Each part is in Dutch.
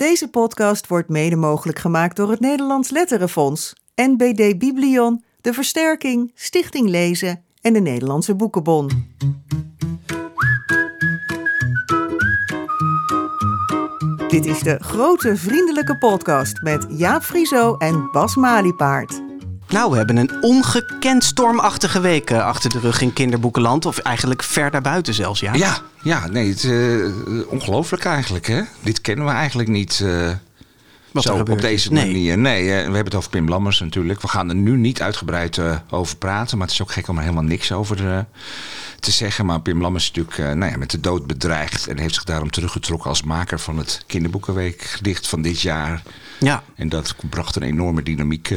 Deze podcast wordt mede mogelijk gemaakt door het Nederlands Letterenfonds, NBD Biblion, De Versterking, Stichting Lezen en de Nederlandse Boekenbon. Dit is de grote vriendelijke podcast met Jaap Frieso en Bas Maliepaard. Nou, we hebben een ongekend stormachtige week eh, achter de rug in kinderboekenland. Of eigenlijk ver daarbuiten zelfs, ja. Ja, ja nee, het is eh, ongelooflijk eigenlijk. Hè? Dit kennen we eigenlijk niet eh, Wat zo op deze. Nee. manier. Nee, eh, we hebben het over Pim Lammers natuurlijk. We gaan er nu niet uitgebreid over praten. Maar het is ook gek om er helemaal niks over te zeggen. Maar Pim Lammers is natuurlijk nou ja, met de dood bedreigd. En heeft zich daarom teruggetrokken als maker van het kinderboekenweek gedicht van dit jaar. Ja, En dat bracht een enorme dynamiek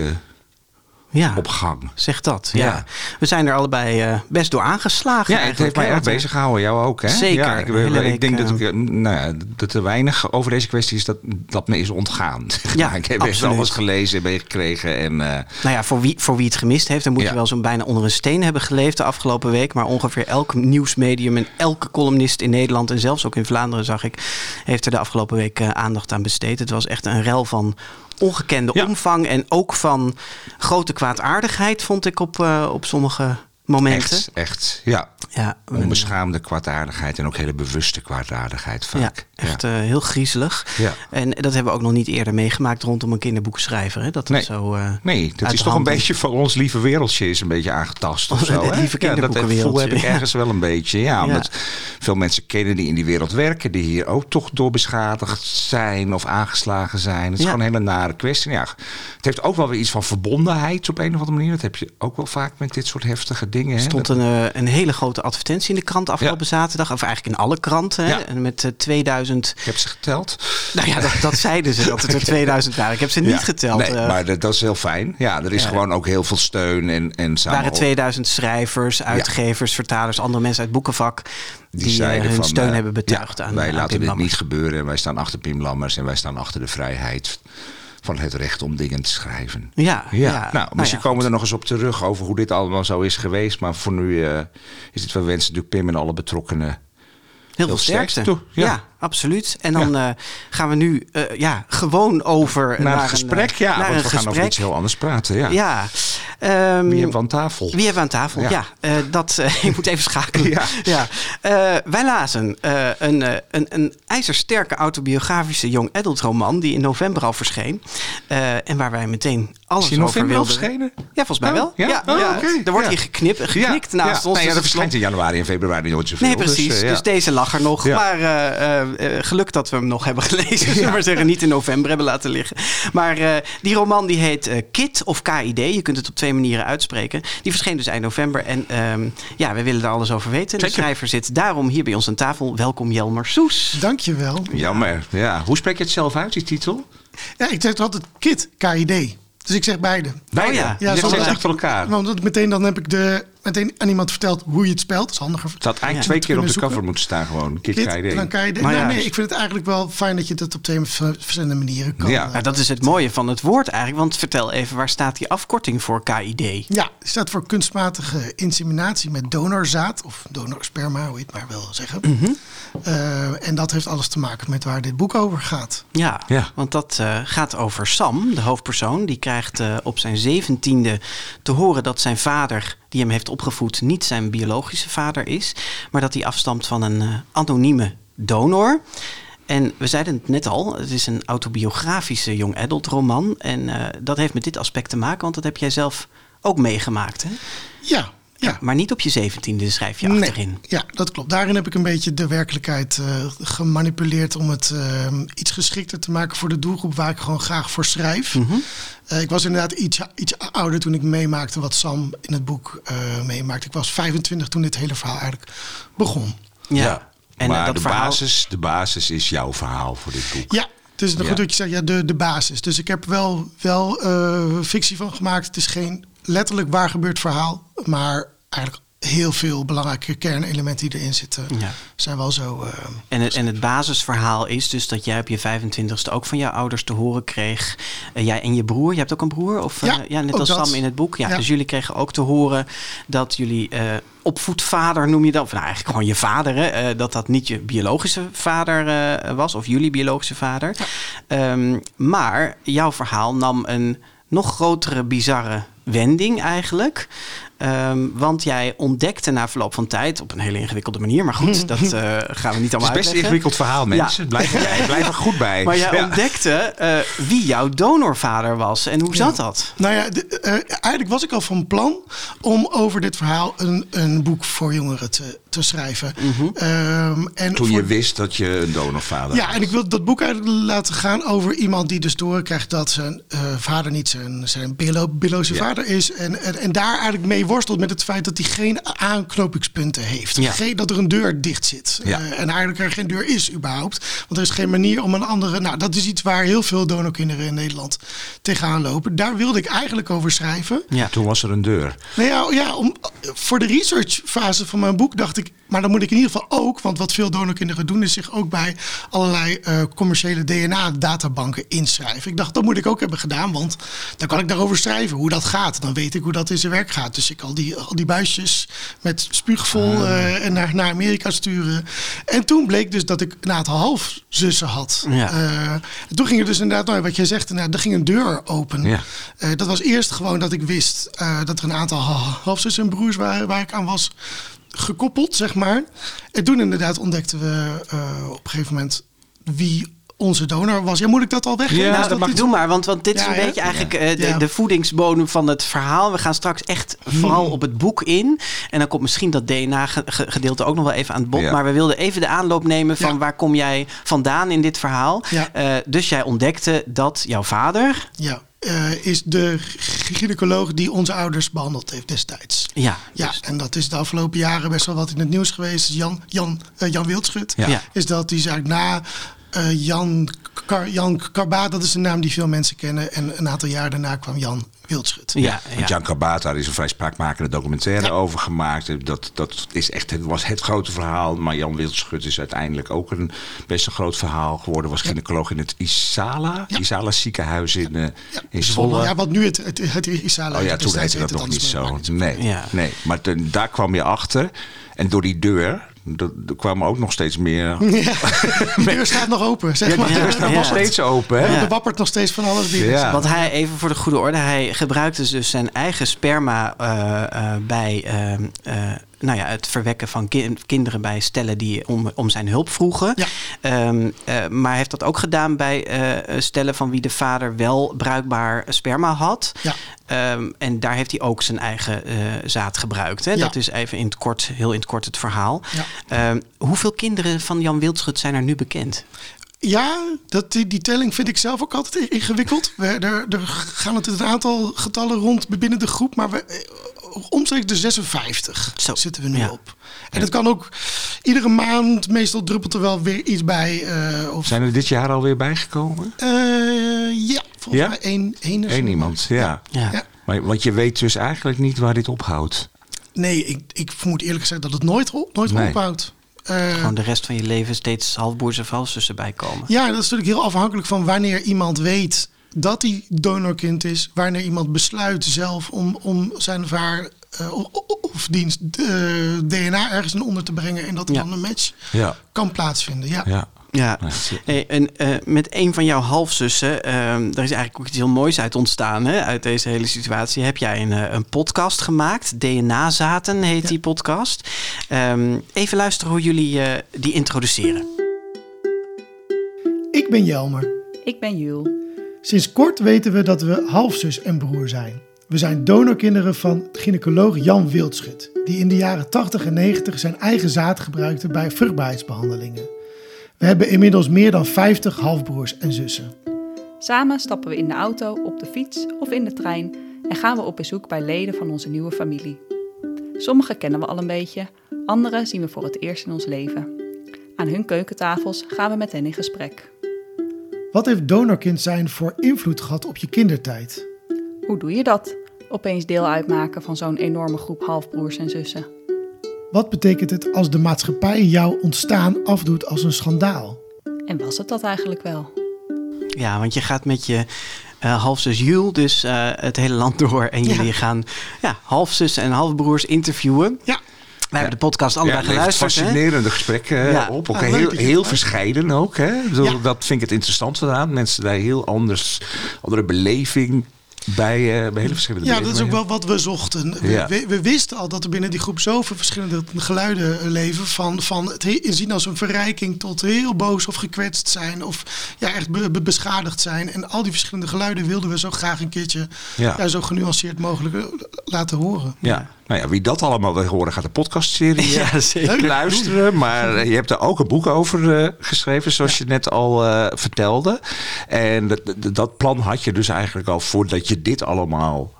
ja. op gang. Zeg dat, ja. Ja. We zijn er allebei eh, best door aangeslagen Ja, het heeft mij erg eh, bezig gehouden. Jou ook, hè? Zeker, Ja, ik, ik week, denk dat, eh, ik, eh, nou ja, dat er weinig over deze kwestie is dat, dat me is ontgaan. Ja, ik heb echt absoluut. alles gelezen en meegekregen. En, eh, Nou ja, voor wie, voor wie het gemist heeft, dan moet je wel zo'n bijna onder een steen hebben geleefd de afgelopen week. Maar ongeveer elk nieuwsmedium en elke columnist in Nederland en zelfs ook in Vlaanderen, zag ik, heeft er de afgelopen week eh, aandacht aan besteed. Het was echt een rel van ongekende Ja. omvang en ook van grote kwaadaardigheid, vond ik op, eh, op sommige momenten. echt, echt, ja. Ja, Onbeschaamde kwaadaardigheid en ook hele bewuste kwaadaardigheid ja, vaak. echt eh, heel griezelig. Ja. En dat hebben we ook nog niet eerder meegemaakt rondom een kinderboekschrijver. Hè? Dat het Nee. zo, eh, Nee, dat is toch een beetje van ons lieve wereldje is een beetje aangetast of zo. Hè? lieve ja, dat gevoel heb ik ergens wel een beetje. Ja, omdat veel mensen kennen die in die wereld werken, die hier ook toch door beschadigd zijn of aangeslagen zijn. Het is gewoon een hele nare kwestie. Ja, het heeft ook wel weer iets van verbondenheid op een of andere manier. Dat heb je ook wel vaak met dit soort heftige dingen. Er stond een, eh, een hele grote advertentie in de krant afgelopen zaterdag. Of eigenlijk in alle kranten. Hè? Ja. En met eh, 2000. ik heb ze geteld. Nou ja, dat, dat zeiden ze dat het er 2000 waren. Ik heb ze niet Ja. geteld. Nee, Eh, maar dat, dat is heel fijn. Ja, er is gewoon ook heel veel steun en, en samen. waren 2000 schrijvers, uitgevers, vertalers, andere mensen uit boekenvak. Die, eh, zeiden hun van, steun eh, hebben betuigd aan Wij aan laten Pim dit Lammers. niet gebeuren. En wij staan achter Pim Lammers en wij staan achter de vrijheid van het recht om dingen te schrijven. Ja, Ja, ja. nou, misschien ja, komen we er nog eens op terug over hoe dit allemaal zo is geweest. Maar voor nu eh, is het, we wensen natuurlijk Pim en alle betrokkenen Heel veel heel sterkte sterkte. toe, Ja. Ja. absoluut. En dan eh, gaan we nu eh, ja, gewoon over naar, een, gesprek. eh, ja, naar want een we gaan over iets heel anders praten. Ja. Ja. Ehm, Wie hebben we aan tafel? Wie hebben we aan tafel? Ja, Ja. dat, ik moet even schakelen. Ja. Ja. Wij lazen een, een, een ijzersterke autobiografische young adult roman die in november al verscheen. En waar wij meteen alles Is over wilden. verschenen? Ja, volgens mij Oh, wel. ja? Oh, oké. Er wordt Ja. hier geknipt, geknikt ja, naast ja. ons. Nee, ja, dus dat verschijnt in januari en februari nooit zoveel. Nee, precies. Dus, ja. deze lag er nog. Ja. Maar geluk dat we hem nog hebben gelezen. Zullen we maar zeggen, niet in november hebben laten liggen. Maar eh, die roman die heet eh, KID of KID. Je kunt het op twee manieren uitspreken. Die verscheen dus eind november. En ehm, ja, we willen daar alles over weten. De schrijver zit daarom hier bij ons aan tafel. Welkom Jelmer Soes. Dankjewel. Jammer. Ja. Hoe spreek je het zelf uit, die titel? Ja, ik zeg altijd KID, KID. Dus ik zeg beide. Beide. ja. Je Ja, zegt soms- het achter elkaar. Want meteen dan heb ik de, meteen aan iemand verteld hoe je het spelt. Dat is handiger. Het had eigenlijk Ja. twee keer op de cover moeten staan gewoon. Kid KID, dan. Maar Nou, ja. nee, ik vind het eigenlijk wel fijn dat je dat op twee verschillende manieren kan. Ja. eh, Ja, dat is het mooie van het woord eigenlijk. Want vertel even, waar staat die afkorting voor KID? Ja, het staat voor kunstmatige inseminatie met donorzaad. Of donorsperma, hoe je het maar wil zeggen. Mhm. Eh, en dat heeft alles te maken met waar dit boek over gaat. Ja, Ja. want dat eh, gaat over Sam, de hoofdpersoon. Die krijgt eh, op zijn zeventiende te horen dat zijn vader, die hem heeft opgevoed, niet zijn biologische vader is. Maar dat hij afstamt van een eh, anonieme donor. En we zeiden het net al, het is een autobiografische young adult roman. En eh, dat heeft met dit aspect te maken, want dat heb jij zelf ook meegemaakt. Hè? Ja, ja. Maar niet op je zeventiende schrijf je Nee, achterin. Ja, dat klopt. Daarin heb ik een beetje de werkelijkheid eh, gemanipuleerd om het eh, iets geschikter te maken voor de doelgroep waar ik gewoon graag voor schrijf. Mhm. Eh, ik was inderdaad iets, iets ouder toen ik meemaakte wat Sam in het boek eh, meemaakte. Ik was 25 toen dit hele verhaal eigenlijk begon. Ja. En eh, maar dat de, verhaal. basis, de basis is jouw verhaal voor dit boek. Ja, het is goed Ja. dat je zegt, ja, de, de basis. Dus ik heb wel, wel eh, fictie van gemaakt. Het is geen letterlijk waar gebeurd verhaal, maar eigenlijk heel veel belangrijke kernelementen die erin zitten, Ja. zijn wel zo. eh, En het, en het basisverhaal is dus dat jij op je 25ste ook van jouw ouders te horen kreeg. eh, jij en je broer, je hebt ook een broer? Of, eh, Ja, ja net als dat. Sam in het boek. Ja, Ja. Dus jullie kregen ook te horen dat jullie eh, opvoedvader, noem je dat? Of nou, eigenlijk gewoon je vader, hè? eh, dat dat niet je biologische vader eh, was. Of jullie biologische vader. Ehm, maar jouw verhaal nam een nog grotere, bizarre wending eigenlijk. Ehm, want jij ontdekte na verloop van tijd, op een hele ingewikkelde manier, maar goed, dat eh, gaan we niet Het is allemaal best een uitleggen. ingewikkeld verhaal, mensen. Blijf, er, blijf er goed bij. Maar jij Ja. ontdekte eh, wie jouw donorvader was. En hoe zat dat? Nou ja, de- eh, eigenlijk was ik al van plan om over dit verhaal een, een boek voor jongeren te, te schrijven. Ehm, en Toen voor- je wist dat je een donorvader Ja, was. en ik wil dat boek eigenlijk laten gaan over iemand die dus doorkrijgt dat zijn eh, vader niet zijn, zijn biologische vader is. En, en, en daar eigenlijk mee worstelt met het feit dat hij geen aanknopingspunten heeft. Ja. Geen, dat er een deur dicht zit. Ja. Eh, en eigenlijk er geen deur is überhaupt. Want er is geen manier om een andere... Nou, dat is iets waar heel veel donorkinderen in Nederland tegenaan lopen. Daar wilde ik eigenlijk over schrijven. Ja. Toen was er een deur. Nou ja, ja om, voor de researchfase van mijn boek dacht ik, maar dan moet ik in ieder geval ook, want wat veel donorkinderen doen, is zich ook bij allerlei eh, commerciële DNA-databanken inschrijven. Ik dacht, dat moet ik ook hebben gedaan, want dan kan ik daarover schrijven hoe dat gaat. Dan weet ik hoe dat in zijn werk gaat. Dus ik al die, al die buisjes met spuug vol eh, en naar, naar Amerika sturen. En toen bleek dus dat ik een aantal halfzussen had. Ja. Eh, en toen ging er dus inderdaad, nou, wat jij zegt, inderdaad, er ging een deur open. Ja. Dat was eerst gewoon dat ik wist dat er een aantal ha- halfzussen en broers waren waar ik aan was gekoppeld, zeg maar. En toen inderdaad ontdekten we eh, op een gegeven moment wie onze donor was. Ja, moet ik dat al weggeven? Ja, nou, dat mag doe maar, want, want dit is een ja. beetje eigenlijk eh, de, Ja. de voedingsbodem van het verhaal. We gaan straks echt vooral op het boek in. En dan komt misschien dat DNA-gedeelte ook nog wel even aan het bod. Ja. Maar we wilden even de aanloop nemen van Ja. waar kom jij vandaan in dit verhaal. Ja. Eh, dus jij ontdekte dat jouw vader... Ja, eh, is de gynaecoloog die onze ouders behandeld heeft destijds. Ja, Ja, dus- en dat is de afgelopen jaren best wel wat in het nieuws geweest. Jan, Jan, eh, Jan Wildschut. Ja. Is dat die zei na Jan, Kar, Jan Karbaat, dat is een naam die veel mensen kennen. En een aantal jaar daarna kwam Jan Wildschut. ja, ja. Want Jan Kabat, daar is een vrij spraakmakende documentaire over gemaakt. Dat, dat is echt, het was het grote verhaal. Maar Jan Wildschut is uiteindelijk ook een best een groot verhaal geworden. Was gynaecoloog in het Isala. Ja. Isala ziekenhuis in, eh, Ja, in Zwolle. Ja, wat nu het, het, het Isala Oh ja, toen heette dat nog niet zo. Nee, Ja. nee. maar daar kwam je achter. En door die deur, dat- er kwamen ook nog steeds meer... Ja, die deur staat nog open, zeg Ja, maar. deur staat Ja. nog steeds open, hè? Er wappert nog steeds van alles binnen. Ja. Want hij, even voor de goede orde, hij gebruikte dus zijn eigen sperma eh, eh, bij ehm, eh, nou ja, het verwekken van ki- kinderen bij stellen die om, om zijn hulp vroegen. Ja. Ehm, eh, maar hij heeft dat ook gedaan bij eh, stellen van wie de vader wel bruikbaar sperma had. Ja. Ehm, en daar heeft hij ook zijn eigen eh, zaad gebruikt. Hè? Ja. Dat is even in het kort, heel in het kort het verhaal. Ja. Ehm, hoeveel kinderen van Jan Wildschut zijn er nu bekend? Ja, dat, die, die telling vind ik zelf ook altijd ingewikkeld. We, er, er gaan het een aantal getallen rond binnen de groep, maar we, omstreeks de 56 Zo, zitten we nu ja. op. En het kan ook iedere maand, meestal druppelt er wel weer iets bij. eh, of, Zijn er dit jaar alweer bijgekomen? eh, ja, volgens Ja? mij één, één. Eén iemand, ja. Ja. Ja. Maar, want je weet dus eigenlijk niet waar dit ophoudt. Nee, ik, ik moet eerlijk gezegd dat het nooit, op- nooit Nee. ophoudt. Eh, Gewoon de rest van je leven steeds halfboers en valszussen bijkomen. Ja, dat is natuurlijk heel afhankelijk van wanneer iemand weet dat hij donorkind is. Wanneer iemand besluit zelf om, om zijn of haar eh, of, of diens eh, DNA ergens in onder te brengen. En dat er Ja. dan een match Ja, kan plaatsvinden. Ja. ja. Ja, Hey, en eh, met een van jouw halfzussen, ehm daar is eigenlijk ook iets heel moois uit ontstaan, hè, uit deze hele situatie. Heb jij een, een podcast gemaakt? DNA-zaten heet Ja. die podcast. Ehm, even luisteren hoe jullie eh, die introduceren. Ik ben Jelmer. Ik ben Jules. Sinds kort weten we dat we halfzus en broer zijn. We zijn donorkinderen van gynaecoloog Jan Wildschut, die in de jaren 80 en 90 zijn eigen zaad gebruikte bij vruchtbaarheidsbehandelingen. We hebben inmiddels meer dan 50 halfbroers en zussen. Samen stappen we in de auto, op de fiets of in de trein en gaan we op bezoek bij leden van onze nieuwe familie. Sommige kennen we al een beetje, andere zien we voor het eerst in ons leven. Aan hun keukentafels gaan we met hen in gesprek. Wat heeft donorkind zijn voor invloed gehad op je kindertijd? Hoe doe je dat? Opeens deel uitmaken van zo'n enorme groep halfbroers en zussen. Wat betekent het als de maatschappij jouw ontstaan afdoet als een schandaal? En was het dat eigenlijk wel? Ja, want je gaat met je uh, halfzus Jules dus uh, het hele land door. En jullie Ja. gaan ja, halfzus en halfbroers interviewen. Ja. We hebben de podcast allebei levert geluisterd. hè? fascinerende gesprekken eh, Ja. op. Ook Ah, heel, je heel het verscheiden ook. Hè? Bedoel, Ja. Dat vind ik het interessante eraan. Mensen daar heel anders, andere beleving bij, eh, bij hele verschillende Ja, dat is ook wel wat we zochten. We, Ja. we, we wisten al dat er binnen die groep zoveel verschillende geluiden eh, leven. Van, van het he- zien als een verrijking tot heel boos of gekwetst zijn. Of ja, echt be- be- beschadigd zijn. En al die verschillende geluiden wilden we zo graag een keertje Ja. ja. zo genuanceerd mogelijk laten horen. Ja. Nou ja, wie dat allemaal wil horen, gaat de podcastserie Ja, eh, zeker. luisteren. Maar je hebt er ook een boek over eh, geschreven, zoals je net al eh, vertelde. En dat, dat- plan had je dus eigenlijk al voordat je dit allemaal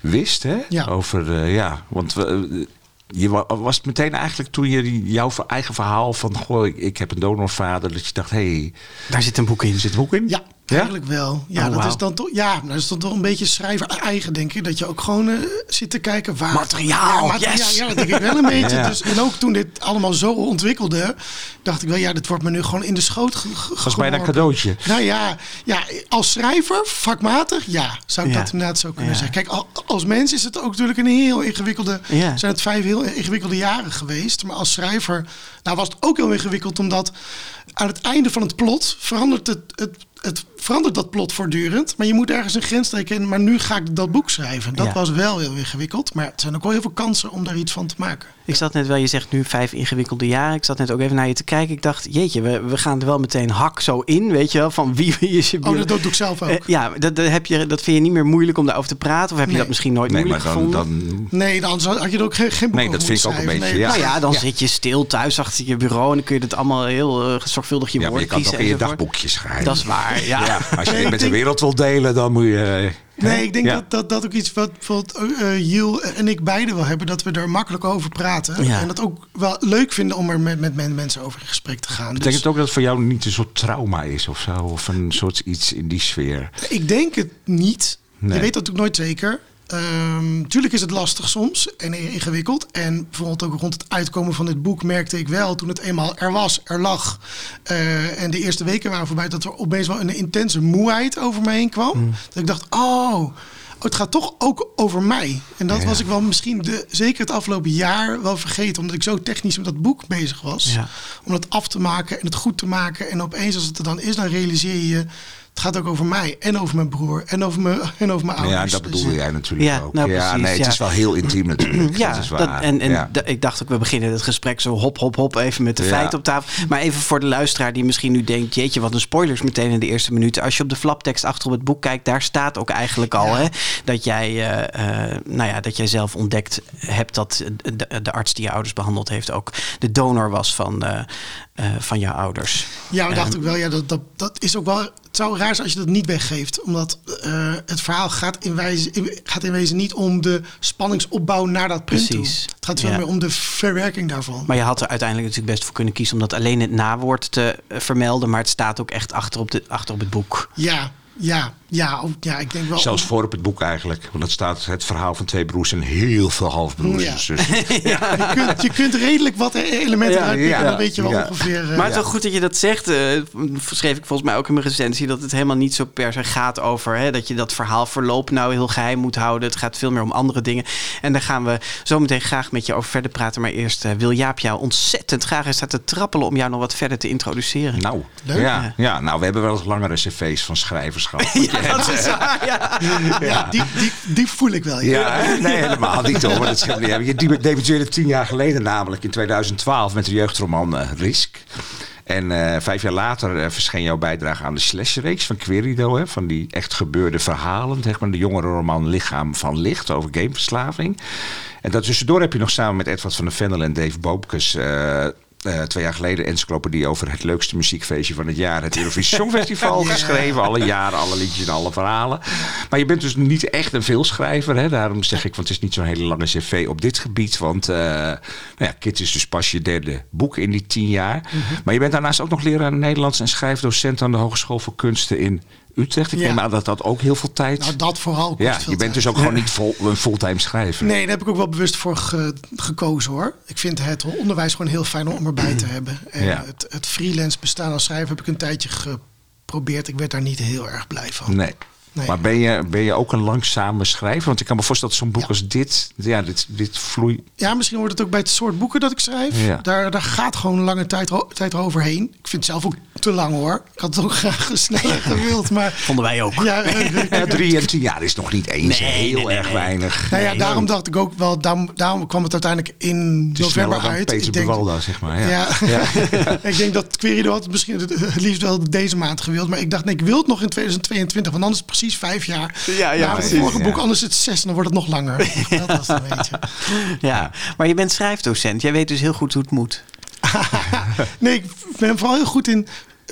wist. Hè? Ja. Over, ja, want we, je wa- was het meteen eigenlijk toen je jouw eigen verhaal van... Goh, ik, ik heb een donorvader, dat je dacht, hé, hey, Daar zit een boek in. zit een boek in? Ja, eigenlijk wel. Ja, Oh, dat is dan toch, ja, dat is dan toch een beetje schrijver eigen, denk ik. Dat je ook gewoon eh, zit te kijken waar. Materiaal, ja, materiaal, yes! ja, dat denk ik wel een beetje. Ja. Dus, en ook toen dit allemaal zo ontwikkelde, dacht ik wel, ja, dit wordt me nu gewoon in de schoot ge- was bijna een cadeautje. Nou ja, ja, als schrijver, vakmatig, ja, zou ik dat inderdaad zo kunnen zeggen. Kijk, al- als mens is het ook natuurlijk een heel ingewikkelde, zijn het vijf heel ingewikkelde jaren geweest. Maar als schrijver, nou was het ook heel ingewikkeld, omdat aan het einde van het plot verandert het, het, het verandert dat plot voortdurend. Maar je moet ergens een grens trekken. En- Maar nu ga ik dat boek schrijven. Dat Ja. was wel heel ingewikkeld. Maar het zijn ook wel heel veel kansen om daar iets van te maken. Ik zat net wel, je zegt nu vijf ingewikkelde jaren. Ik zat net ook even naar je te kijken. Ik dacht, jeetje, we, we gaan er wel meteen hak zo in, weet je wel, van wie, wie is je Oh, dat, dat doe ik zelf ook. Eh, ja, dat, dat, heb je, dat vind je niet meer moeilijk om daarover te praten? Of heb je Nee. dat misschien nooit Nee, maar moeilijk dan, gevonden? dan Nee, dan had je er ook geen, geen Nee, dat vind ik ook een beetje, Nee, ja. Nou ja, dan Ja. zit je stil thuis achter je bureau en dan kun je het allemaal heel eh, zorgvuldig je ja, maar woord je kan ook in je dagboekjes schrijven. Dat is waar, ja. Ja, als je dit met de wereld wil delen, dan moet je... eh, Nee, ik denk Ja. dat, dat dat ook iets wat bijvoorbeeld uh, Jiel en ik beide wel hebben. Dat we er makkelijk over praten. Ja. En dat ook wel leuk vinden om er met, met men- mensen over in gesprek te gaan. Betekent Dus het ook dat het voor jou niet een soort trauma is of zo? Of een soort iets in die sfeer? ik denk het niet. Nee. Je weet dat natuurlijk nooit zeker. Ehm, tuurlijk is het lastig soms en ingewikkeld. En bijvoorbeeld ook rond het uitkomen van dit boek merkte ik wel... toen het eenmaal er was, er lag... eh, en de eerste weken waren voorbij... dat er opeens wel een intense moeheid over me heen kwam. Mm. Dat ik dacht, oh, het gaat toch ook over mij. En dat Ja. was ik wel misschien de, zeker het afgelopen jaar wel vergeten... omdat ik zo technisch met dat boek bezig was. Ja. Om het af te maken en het goed te maken. En opeens als het er dan is, dan realiseer je... het gaat ook over mij en over mijn broer en over mijn, en over mijn Ja, ouders. dat Dus, bedoelde jij natuurlijk Ja, ook. nou, ja, precies, nee, het ja. is wel heel intiem natuurlijk. Ja, dat is dat- waar. en, en ja. d- ik dacht ook, we beginnen het gesprek zo hop, hop, hop, even met de Ja. feiten op tafel. Maar even voor de luisteraar die misschien nu denkt, jeetje, wat een spoilers meteen in de eerste minuten. Als je op de flaptekst achter op het boek kijkt, daar staat ook eigenlijk al Ja. hè, dat, jij, eh, eh, nou ja, dat jij zelf ontdekt hebt dat de, de arts die je ouders behandeld heeft ook de donor was van, eh, eh, van jouw ouders. Ja, we dachten Ehm, ook wel, ja, dat, dat, dat is ook wel. Het zou raar zijn als je dat niet weggeeft. Omdat eh, het verhaal gaat in, wijze, gaat in wezen niet om de spanningsopbouw naar dat punt Precies, toe. Het gaat veel ja. meer om de verwerking daarvan. Maar je had er uiteindelijk natuurlijk best voor kunnen kiezen om dat alleen het nawoord te eh, vermelden. Maar het staat ook echt achter op, de, achter op het boek. Ja, ja, ja, ook- ja, ik denk wel. Zelfs voor op het boek eigenlijk. Want dat staat het verhaal van twee broers en heel veel halfbroers Ja. en zussen. je, kunt, je kunt redelijk wat elementen Ja, eruit pikken. ja, dan weet je wel ja. ongeveer. eh, Maar het is wel goed dat je dat zegt. eh, schreef ik volgens mij ook in mijn recensie. Dat het helemaal niet zo per se gaat over hè, dat je dat verhaalverloop nou heel geheim moet houden. Het gaat veel meer om andere dingen. En daar gaan we zo meteen graag met je over verder praten. Maar eerst eh, wil Jaap jou ontzettend graag eens te trappelen om jou nog wat verder te introduceren. Nou, Leuk. Ja, ja, nou, we hebben wel eens langere cv's van schrijvers gehad. Ja, dat is waar. Ja. ja, die, die, die voel ik wel. Ja. Nee, helemaal niet hoor. Dat scheelt niet. Je debuteerde tien jaar geleden namelijk in 2012 met de jeugdroman eh, Risk. En eh, vijf jaar later eh, verscheen jouw bijdrage aan de Slash-reeks van Querido. Hè, van die echt gebeurde verhalen. Zeg maar, de jongerenroman Lichaam van Licht over gameverslaving. En daartussendoor heb je nog samen met Edward van der Vendel en Dave Boopkes... eh, twee jaar geleden encyclopedie over het leukste muziekfeestje van het jaar. Het Eurovisie Songfestival Ja. geschreven. Alle jaren, alle liedjes en alle verhalen. Maar je bent dus niet echt een veelschrijver. Hè? Daarom zeg ik, want het is niet zo'n hele lange cv op dit gebied. Want eh nou ja, Kids is dus pas je derde boek in die tien jaar. Maar je bent daarnaast ook nog leraar Nederlands en schrijfdocent aan de Hogeschool voor Kunsten in Utrecht. Ik Ja. neem aan dat dat ook heel veel tijd... Nou, dat vooral kost ja, je bent tijd. dus ook gewoon niet vol, een fulltime schrijver. Nee, daar heb ik ook wel bewust voor ge- gekozen hoor. Ik vind het onderwijs gewoon heel fijn om erbij te hebben. En Ja. het, het freelance bestaan als schrijver heb ik een tijdje geprobeerd. Ik werd daar niet heel erg blij van. Nee. Nee. Maar ben je, ben je ook een langzame schrijver? Want ik kan me voorstellen dat zo'n boek Ja. als dit... Ja, dit, dit vloeit... Ja, misschien wordt het ook bij het soort boeken dat ik schrijf. Ja. Daar, daar gaat gewoon lange tijd, tijd overheen. Ik vind het zelf ook te lang hoor. Ik had het ook graag sneller gewild. Maar Vonden wij ook. ja, Ja, drie en tien jaar is nog niet eens Nee, heel nee, nee, erg nee. weinig. nou ja, daarom dacht ik ook wel, daarom, daarom kwam het uiteindelijk in november uit. Peter ik denk, Buwalda, zeg maar. Ja. Ja. ik denk dat Querido had het misschien het het liefst wel deze maand gewild. Maar ik dacht, nee, ik wil het nog in 2022. Want anders is het precies vijf jaar. Ja, ja, precies, het vorige ja. boek, anders het zes dan wordt het nog langer. dat was het een beetje. Ja, maar je bent schrijfdocent. Jij weet dus heel goed hoe het moet. Nee, ik ben vooral heel goed in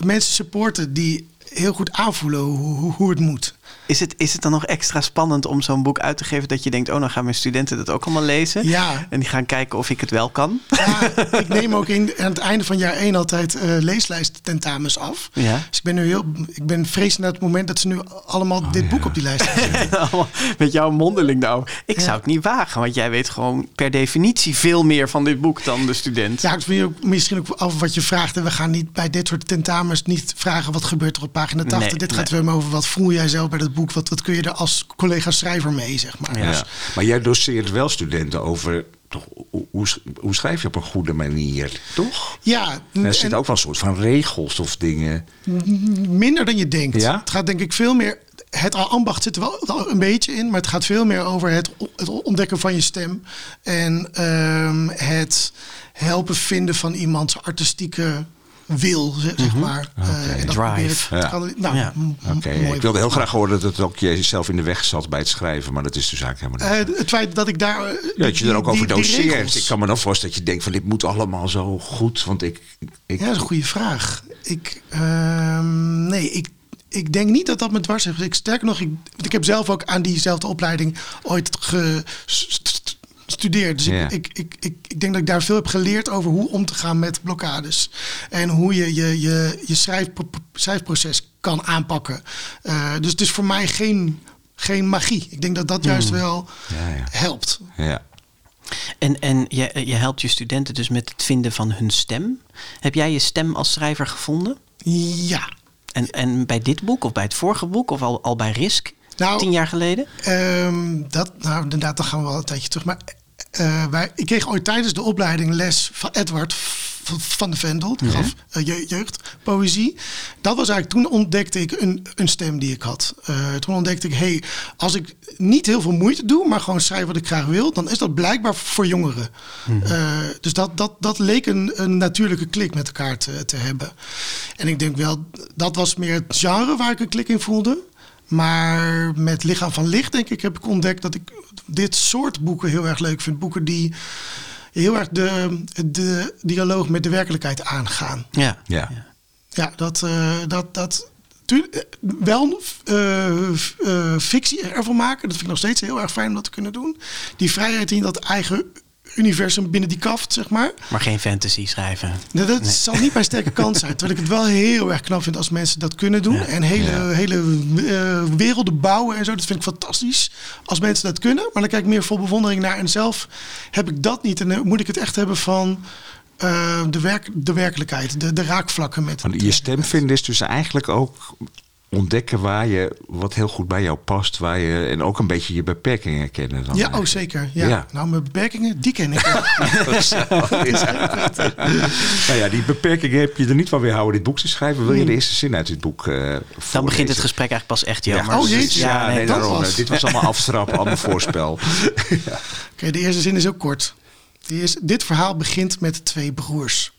mensen supporten die heel goed aanvoelen hoe, hoe, hoe het moet. Is het, is het dan nog extra spannend om zo'n boek uit te geven dat je denkt, oh, dan gaan mijn studenten dat ook allemaal lezen? Ja. En die gaan kijken of ik het wel kan? Ja, ik neem ook in, aan het einde van jaar 1 altijd eh leeslijst tentamens af. Ja. Dus ik ben nu heel, ik ben vreselijk naar het moment dat ze nu allemaal dit boek op die lijst. Allemaal Met jouw mondeling nou. Ik Ja. zou het niet wagen, want jij weet gewoon per definitie veel meer van dit boek dan de student. Ja, ik vind ook misschien ook af wat je vraagt. En we gaan niet bij dit soort tentamens niet vragen wat gebeurt er op pagina 80. Nee, dit nee. gaat weer over wat voel jij zelf bij dat boek. Wat, wat kun je er als collega schrijver mee, zeg maar. Ja. Dus, Maar jij doseert wel studenten over... Toch, hoe, hoe, schrijf je op een goede manier, toch? ja, Er en- zit ook wel een soort van regels of dingen. minder dan je denkt. Ja? Het gaat denk ik veel meer. Het ambacht zit er wel wel een beetje in, maar het gaat veel meer over het, het ontdekken van je stem. En ehm, het helpen vinden van iemands artistieke wil, zeg, zeg maar. Eh, en dat Drive. ik Ja. nou, Ja. ik wilde heel graag horen dat het ook jezelf in de weg zat bij het schrijven. Maar dat is dus eigenlijk helemaal niet. Eh, het feit dat ik daar. eh, Ja, dat je er ook over die- doseert. Ik kan me dan voorstellen dat je denkt van dit moet allemaal zo goed. Want ik... ik Ja, dat is een goede vraag. Ik, ehm, nee, ik, ik denk niet dat dat me dwars heeft. Ik, sterker nog, ik, ik heb zelf ook aan diezelfde opleiding ooit gestudeerd. Dus Ja. ik, ik, ik, ik, ik denk dat ik daar veel heb geleerd over hoe om te gaan met blokkades. En hoe je je, je, je schrijfpro- schrijfproces kan aanpakken. Eh, dus het is voor mij geen, geen magie. Ik denk dat dat juist wel Ja, ja. helpt. Ja. En, en je, je helpt je studenten dus met het vinden van hun stem. Heb jij je stem als schrijver gevonden? Ja. En, en bij dit boek of bij het vorige boek of al, al bij Risk? Nou, Tien jaar geleden? Ehm, dat, nou, inderdaad, dan gaan we wel een tijdje terug. Maar eh, wij, ik kreeg ooit tijdens de opleiding les van Edward van de Vendel. Die gaf eh, je- jeugdpoëzie. Dat was eigenlijk, toen ontdekte ik een, een stem die ik had. Eh, toen ontdekte ik, hey, als ik niet heel veel moeite doe, maar gewoon schrijf wat ik graag wil, dan is dat blijkbaar voor jongeren. Eh, dus dat, dat, dat leek een, een natuurlijke klik met elkaar te, te hebben. En ik denk wel, dat was meer het genre waar ik een klik in voelde. Maar met Lichaam van Licht, denk ik, heb ik ontdekt dat ik dit soort boeken heel erg leuk vind. Boeken die heel erg de, de dialoog met de werkelijkheid aangaan. Ja. Ja. Ja, dat, eh, dat, dat tu- eh, wel eh, f- eh, fictie ervan maken. Dat vind ik nog steeds heel erg fijn om dat te kunnen doen. Die vrijheid in dat eigen universum binnen die kaft, zeg maar. Maar geen fantasy schrijven. Nou, dat zal niet mijn sterke kant zijn. Terwijl ik het wel heel erg knap vind als mensen dat kunnen doen. En hele, Ja. hele eh, werelden bouwen en zo. Dat vind ik fantastisch als mensen dat kunnen. Maar dan kijk ik meer vol bewondering naar. En zelf heb ik dat niet. En dan moet ik het echt hebben van eh, de, werk, de werkelijkheid. De, de raakvlakken met Want je stem vinden is dus eigenlijk ook ontdekken waar je, wat heel goed bij jou past. Waar je, en ook een beetje je beperkingen kennen. Dan Ja, oh zeker. Ja. Ja. Nou, mijn beperkingen, die ken ik. wel. nou ja, die beperkingen heb je er niet van weerhouden dit boek te schrijven. Wil je de eerste zin uit dit boek eh Dan begint het gesprek eigenlijk pas echt, Ja. jammer. Oh, jeetje. Ja, nee, dat daarom. was- Dit was allemaal aftrappen, allemaal voorspel. Oké, de eerste zin is ook kort. Die is, dit verhaal begint met twee broers.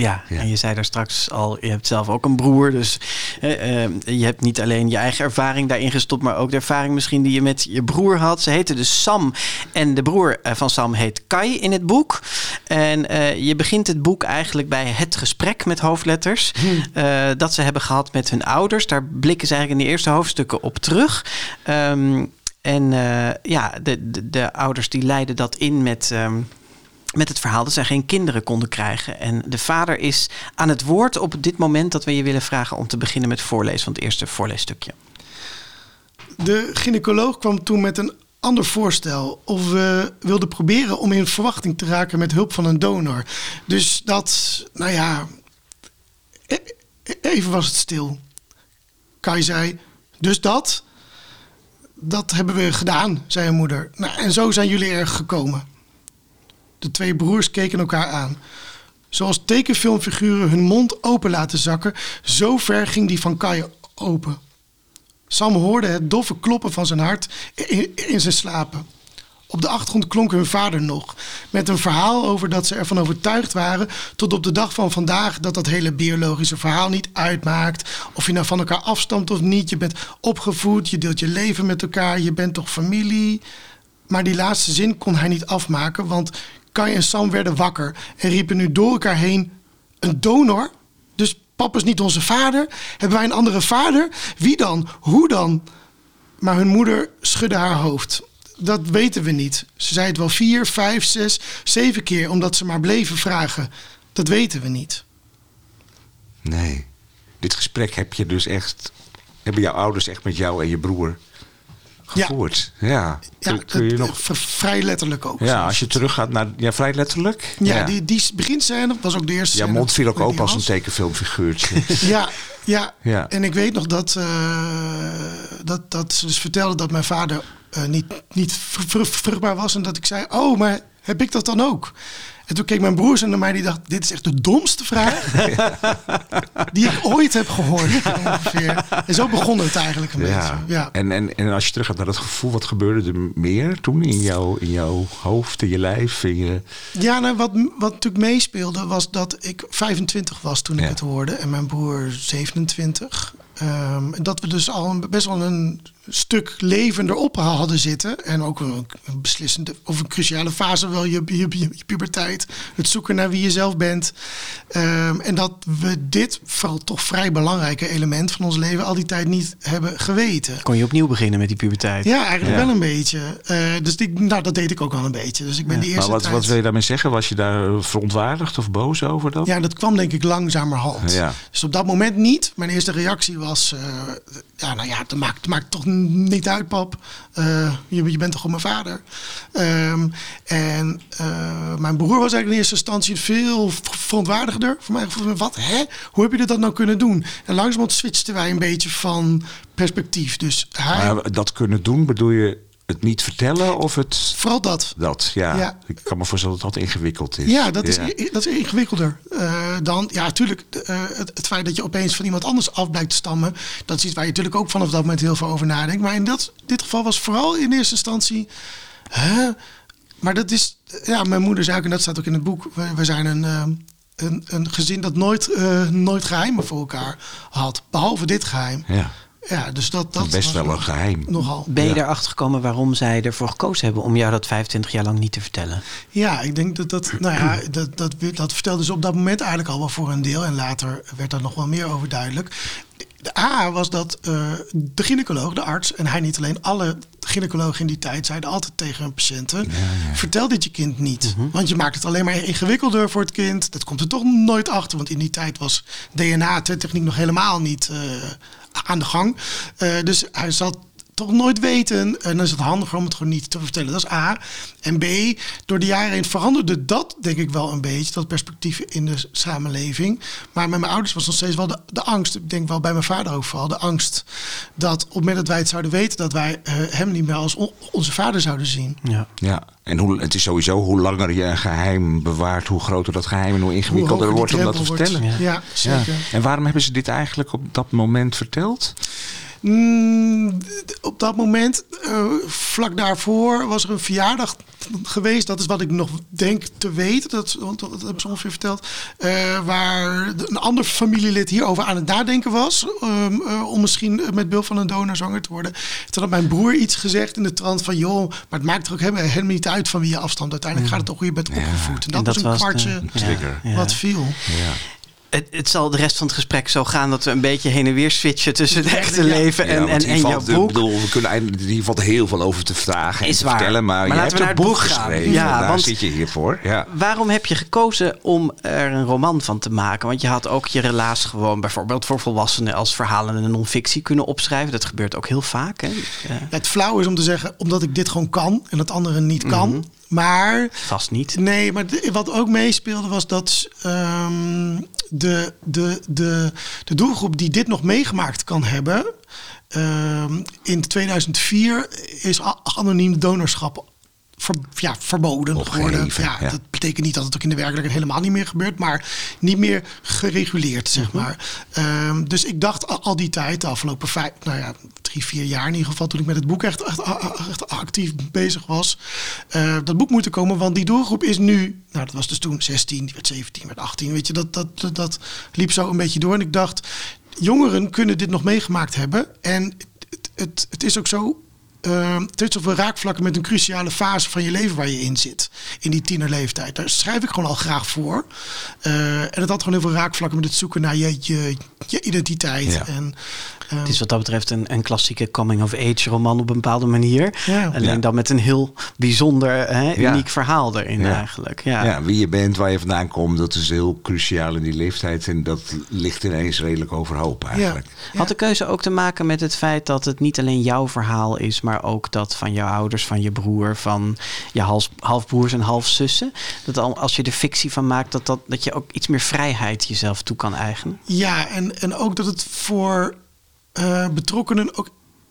Ja, Ja. en je zei daar straks al, je hebt zelf ook een broer. Dus eh, eh, je hebt niet alleen je eigen ervaring daarin gestopt, maar ook de ervaring misschien die je met je broer had. Ze heette dus Sam. En de broer eh, van Sam heet Kai in het boek. En eh, je begint het boek eigenlijk bij het gesprek met hoofdletters. eh, dat ze hebben gehad met hun ouders. Daar blikken ze eigenlijk in de eerste hoofdstukken op terug. Ehm, en ja, de, de, de ouders die leiden dat in met. ehm, met het verhaal dat zij geen kinderen konden krijgen. En de vader is aan het woord op dit moment dat we je willen vragen om te beginnen met voorlezen van het eerste voorleesstukje. De gynaecoloog kwam toen met een ander voorstel. Of we wilden proberen om in verwachting te raken met hulp van een donor. Dus dat, nou ja, e- e- even was het stil. Kai zei, dus dat? Dat hebben we gedaan, zei haar moeder. Nou, en zo zijn jullie er gekomen. De twee broers keken elkaar aan. Zoals tekenfilmfiguren hun mond open laten zakken, zo ver ging die van Kai open. Sam hoorde het doffe kloppen van zijn hart in, in zijn slapen. Op de achtergrond klonk hun vader nog. Met een verhaal over dat ze ervan overtuigd waren. tot op de dag van vandaag. dat dat hele biologische verhaal niet uitmaakt. Of je nou van elkaar afstamt of niet. Je bent opgevoed, je deelt je leven met elkaar. Je bent toch familie. Maar die laatste zin kon hij niet afmaken. Want Kai en Sam werden wakker. en riepen nu door elkaar heen: Een donor? Dus papa is niet onze vader? Hebben wij een andere vader? Wie dan? Hoe dan? Maar hun moeder schudde haar hoofd. Dat weten we niet. Ze zei het wel vier, vijf, zes, zeven keer, omdat ze maar bleven vragen. Dat weten we niet. Nee. Dit gesprek heb je dus echt. Hebben jouw ouders echt met jou en je broer. Gevoerd? Ja. Ja, Kun, kun je nog. vrij letterlijk ook. Ja, als je teruggaat naar. Ja, vrij letterlijk. Ja, die, die beginscène was ook de eerste scène mond viel ook open als een tekenfilmfiguurtje. Ja, ja. Ja. En ik weet nog dat, eh, dat, dat ze dus vertelde dat mijn vader eh, niet, niet vr- vr- vruchtbaar was. En dat ik zei, oh, maar heb ik dat dan ook? En toen keek mijn broers naar mij die dacht, dit is echt de domste vraag die ik ooit heb gehoord. Ongeveer. En zo begon het eigenlijk een ja. beetje. Ja. En, en, en als je terug gaat naar dat gevoel, wat gebeurde er meer toen in, jouw in jouw hoofd, in je lijf? In je... Ja, nou, wat, wat natuurlijk meespeelde was dat ik 25 was toen ik het hoorde en mijn broer 27. Ehm, en dat we dus al een, best wel een stuk leven erop hadden zitten. En ook een, een beslissende of een cruciale fase wel je, je, je, je puberteit. Het zoeken naar wie je zelf bent. Ehm, en dat we dit vooral toch vrij belangrijke element van ons leven al die tijd niet hebben geweten. Kon je opnieuw beginnen met die puberteit? Ja, eigenlijk Ja. wel een beetje. Eh, dus die, nou, dat deed ik ook wel een beetje. Dus ik ben die Maar eerste wat, tijd... wat wil je daarmee zeggen? Was je daar verontwaardigd of boos over dan? Ja, dat kwam denk ik langzamerhand. Ja. Dus op dat moment niet. Mijn eerste reactie was... eh, ja, nou ja, dat maakt, dat maakt toch niet uit, pap. Eh, je, bent toch gewoon mijn vader. Ehm, en eh, mijn broer was eigenlijk in eerste instantie veel v- verontwaardigder. Voor mij wat, hè? Hoe heb je dat nou kunnen doen? En langzamerhand switchten wij een beetje van perspectief. Dus hij... Dat kunnen doen, bedoel je het niet vertellen of het... vooral dat. Dat, ja. Ja. Ik kan me voorstellen dat dat ingewikkeld is. Ja, dat is, dat is ingewikkelder. Eh, dan, ja, natuurlijk, eh, het, het feit dat je opeens van iemand anders af blijkt te stammen, dat is iets waar je natuurlijk ook vanaf dat moment heel veel over nadenkt. Maar in dat, dit geval was vooral in eerste instantie. Maar dat is, ja, mijn moeder zei ook, en dat staat ook in het boek, we, we zijn een, eh, een, een gezin dat nooit, nooit geheimen voor elkaar had. Behalve dit geheim. Ja, Ja, dus dat, dat best wel een geheim. Nogal. Ben je Ja. erachter gekomen waarom zij ervoor gekozen hebben om jou dat 25 jaar lang niet te vertellen? Ja, ik denk dat dat, nou ja, dat, dat, dat vertelde ze op dat moment eigenlijk al wel voor een deel. En later werd daar nog wel meer over duidelijk. De A was dat eh, de gynaecoloog, de arts, en hij niet alleen, alle gynaecologen in die tijd zeiden altijd tegen hun patiënten: vertel dit je kind niet. Want je maakt het alleen maar ingewikkelder voor het kind. Dat komt er toch nooit achter, want in die tijd was DNA-techniek nog helemaal niet eh, aan de gang. Eh, dus hij zat toch nooit weten. En dan is het handiger om het gewoon niet te vertellen. Dat is A. En B, door de jaren heen veranderde dat denk ik wel een beetje. Dat perspectief in de samenleving. Maar met mijn ouders was nog steeds wel de, de angst. Ik denk wel bij mijn vader ook vooral. De angst dat op het moment dat wij het zouden weten... dat wij eh, hem niet meer als on- onze vader zouden zien. Ja. Ja, en hoe, het is sowieso hoe langer je een geheim bewaart, hoe groter dat geheim en hoe ingewikkelder Hoe wordt om dat te vertellen. Ja, zeker. Ja. En waarom hebben ze dit eigenlijk op dat moment verteld? Mm, op dat moment, eh, vlak daarvoor, was er een verjaardag geweest. Dat is wat ik nog denk te weten. Dat, want dat hebben ze ongeveer verteld. eh, waar een ander familielid hierover aan het nadenken was. ehm, eh, om misschien met behulp van een donor zwanger te worden. Toen had mijn broer iets gezegd in de trant van... joh, maar het maakt er ook helemaal, helemaal niet uit van wie je afstand. Uiteindelijk gaat het toch hoe je bent opgevoed. En dat, En dat was een was kwartje ja. wat viel. Ja. Het, het zal de rest van het gesprek zo gaan dat we een beetje heen en weer switchen tussen het echte leven en, Ja, en, en jouw valt, boek. bedoel, we kunnen eigenlijk, hier valt heel veel over te vragen Is en te waar. vertellen. Maar, Maar je laten hebt we een naar het boek gaan. geschreven. Ja, daar want- zit je hier voor. Ja. Waarom heb je gekozen om er een roman van te maken? Want je had ook je relaas gewoon bijvoorbeeld voor volwassenen als verhalen en non-fictie kunnen opschrijven. Dat gebeurt ook heel vaak. Hè? Ja, het flauw is om te zeggen, omdat ik dit gewoon kan en het andere niet kan. Mhm. Maar vast niet. Nee, maar de- wat ook meespeelde was dat ehm, de, de, de, de doelgroep die dit nog meegemaakt kan hebben. ehm, in 2004 is anoniem donorschap ver- ja, verboden Opgeheven, geworden. Ja, ja. Dat betekent niet dat het ook in de werkelijkheid helemaal niet meer gebeurt, maar niet meer gereguleerd, zeg maar. Ehm, dus ik dacht al, al die tijd, de afgelopen vijf, nou ja, drie, vier jaar in ieder geval, toen ik met het boek echt, echt, echt actief bezig was, eh, dat boek moeten komen, want die doelgroep is nu, nou dat was dus toen 16, die werd 17, werd 18, weet je, dat, dat, dat, dat liep zo een beetje door. En ik dacht, jongeren kunnen dit nog meegemaakt hebben. En het, het, het is ook zo. Eh, het heeft zoveel raakvlakken met een cruciale fase van je leven waar je in zit. In die tienerleeftijd. Daar schrijf ik gewoon al graag voor. Eh, en het had gewoon heel veel raakvlakken met het zoeken naar je, je, je identiteit. Ja. En, eh, Het is wat dat betreft een, een klassieke coming-of-age roman op een bepaalde manier. Ja. Alleen Ja. dan met een heel bijzonder, hè, Ja. uniek verhaal erin Ja. eigenlijk. Ja. Ja, wie je bent, waar je vandaan komt, dat is heel cruciaal in die leeftijd. En dat ligt ineens redelijk overhoop eigenlijk. Had de keuze ook te maken met het feit dat het niet alleen jouw verhaal is, maar ook dat van jouw ouders, van je broer, van je hals- halfbroers en halfzussen? Dat al, als je er fictie van maakt, dat, dat, dat je ook iets meer vrijheid jezelf toe kan eigenen? Ja, en, en ook dat het voor eh, betrokkenen ook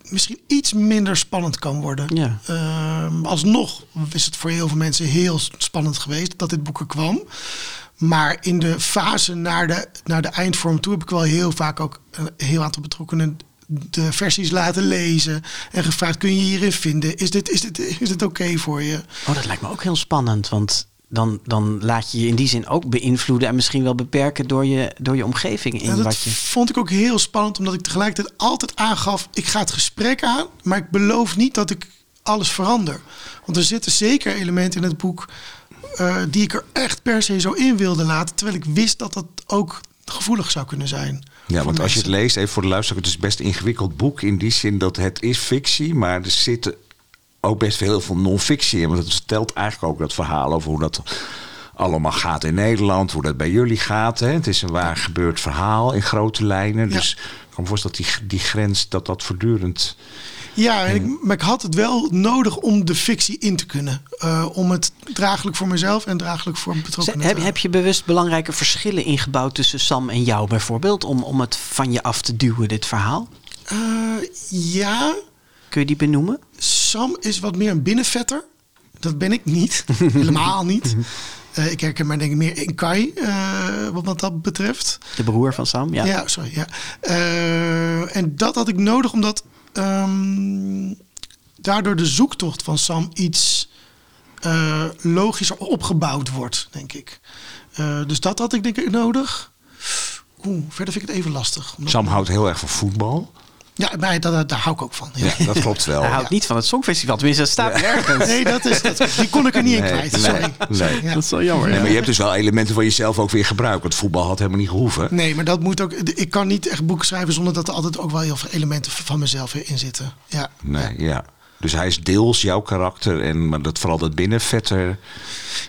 misschien iets minder spannend kan worden. Ja. Ehm, alsnog is het voor heel veel mensen heel spannend geweest dat dit boek er kwam. Maar in de fase naar de, naar de eindvorm toe heb ik wel heel vaak ook een heel aantal betrokkenen de versies laten lezen en gevraagd: kun je hierin vinden? Is dit, is dit, is dit oké voor je? Oh, dat lijkt me ook heel spannend, want dan, dan laat je je in die zin ook beïnvloeden en misschien wel beperken door je, door je omgeving in Ja, dat wat je... vond ik ook heel spannend, omdat ik tegelijkertijd altijd aangaf: ik ga het gesprek aan, maar ik beloof niet dat ik alles verander. Want er zitten zeker elementen in het boek eh, die ik er echt per se zo in wilde laten, terwijl ik wist dat dat ook gevoelig zou kunnen zijn. Ja, want als je het leest, even voor de luisteraar, het is best een ingewikkeld boek in die zin dat het is fictie, maar er zitten ook best heel veel non-fictie in. Want het vertelt eigenlijk ook dat verhaal over hoe dat allemaal gaat in Nederland, hoe dat bij jullie gaat. Hè. Het is een waar gebeurd verhaal in grote lijnen. Ja. Dus ik kan me voorstellen dat die, die grens, dat dat voortdurend... Ja, en ik, maar ik had het wel nodig om de fictie in te kunnen. Eh, om het draaglijk voor mezelf en draaglijk voor betrokkenen Heb, heb je bewust belangrijke verschillen ingebouwd tussen Sam en jou bijvoorbeeld, om, om het van je af te duwen, dit verhaal? Eh, ja, Kun je die benoemen? Sam is wat meer een binnenvetter. Dat ben ik niet. Helemaal niet. Eh, ik herken mij denk ik meer in Kai, wat, dat betreft. De broer van Sam, ja. Ja, sorry. Ja. En dat had ik nodig omdat ehm, daardoor de zoektocht van Sam iets eh, logischer opgebouwd wordt, denk ik. Eh, dus dat had ik denk ik nodig. Oeh, verder vind ik het even lastig. Sam houdt heel erg van voetbal. Ja, maar daar, daar hou ik ook van. Ja, dat klopt wel. Hij houdt niet van het Songfestival, tenminste, dat staat ergens. Nee, dat is, dat, die kon ik er niet in kwijt. nee, Sorry. nee. Dat is wel jammer. Maar je hebt dus wel elementen van jezelf ook weer gebruikt. Want voetbal had helemaal niet gehoeven. Nee, maar dat moet ook. Ik kan niet echt boeken schrijven zonder dat er altijd ook wel heel veel elementen van mezelf in zitten. Ja. Nee, ja. Dus hij is deels jouw karakter. En, maar dat vooral dat binnenvetter.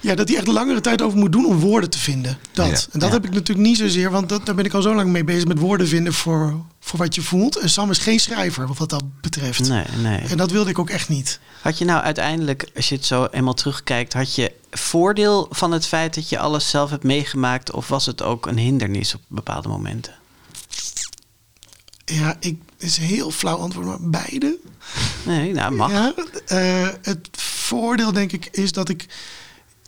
ja, dat hij echt langere tijd over moet doen om woorden te vinden. Dat. Ja. En dat Ja. heb ik natuurlijk niet zozeer, want dat, daar ben ik al zo lang mee bezig met woorden vinden voor, voor wat je voelt. En Sam is geen schrijver wat dat betreft. Nee, nee. En dat wilde ik ook echt niet. Had je nou uiteindelijk, als je het zo eenmaal terugkijkt, had je voordeel van het feit dat je alles zelf hebt meegemaakt? Of was het ook een hindernis op bepaalde momenten? Ja, ik is een heel flauw antwoord, maar beide. Nee, nou mag. Ja, eh, het voordeel denk ik is dat ik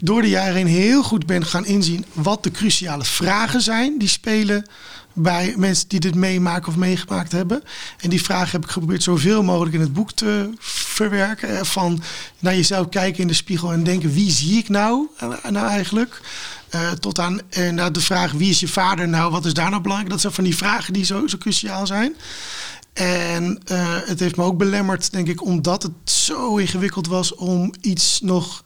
door de jaren heen heel goed ben gaan inzien wat de cruciale vragen zijn die spelen bij mensen die dit meemaken of meegemaakt hebben. En die vragen heb ik geprobeerd zoveel mogelijk in het boek te verwerken. Eh, Van naar jezelf kijken in de spiegel en denken wie zie ik nou, eh, nou eigenlijk. Tot aan eh, naar de vraag wie is je vader nou, wat is daar nou belangrijk. Dat zijn van die vragen die zo, zo cruciaal zijn. En eh, het heeft me ook belemmerd, denk ik, omdat het zo ingewikkeld was om iets nog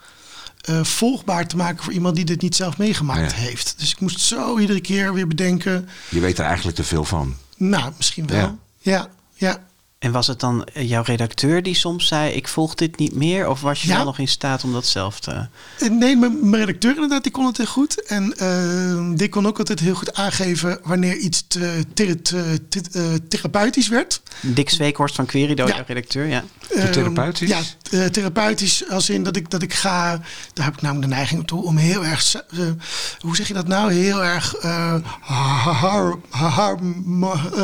eh, volgbaar te maken voor iemand die dit niet zelf meegemaakt Ja. heeft. Dus ik moest zo iedere keer weer bedenken. Je weet er eigenlijk te veel van. Nou, misschien wel. Ja. Ja, ja. En was het dan eh, jouw redacteur die soms zei: Ik volg dit niet meer? Of was je Ja. wel nog in staat om dat zelf te. Eh, Nee, mijn, mijn redacteur inderdaad, die kon het heel goed. En eh, die kon ook altijd heel goed aangeven wanneer iets te, te- te- te- eh, therapeutisch werd. Dick Zweekhorst van Querido, Ja. jouw redacteur, ja. Ehm, therapeutisch? Ja, eh, therapeutisch als in dat ik, dat ik ga... Daar heb ik namelijk de neiging toe om heel erg... hoe zeg je dat nou? Heel erg har- har-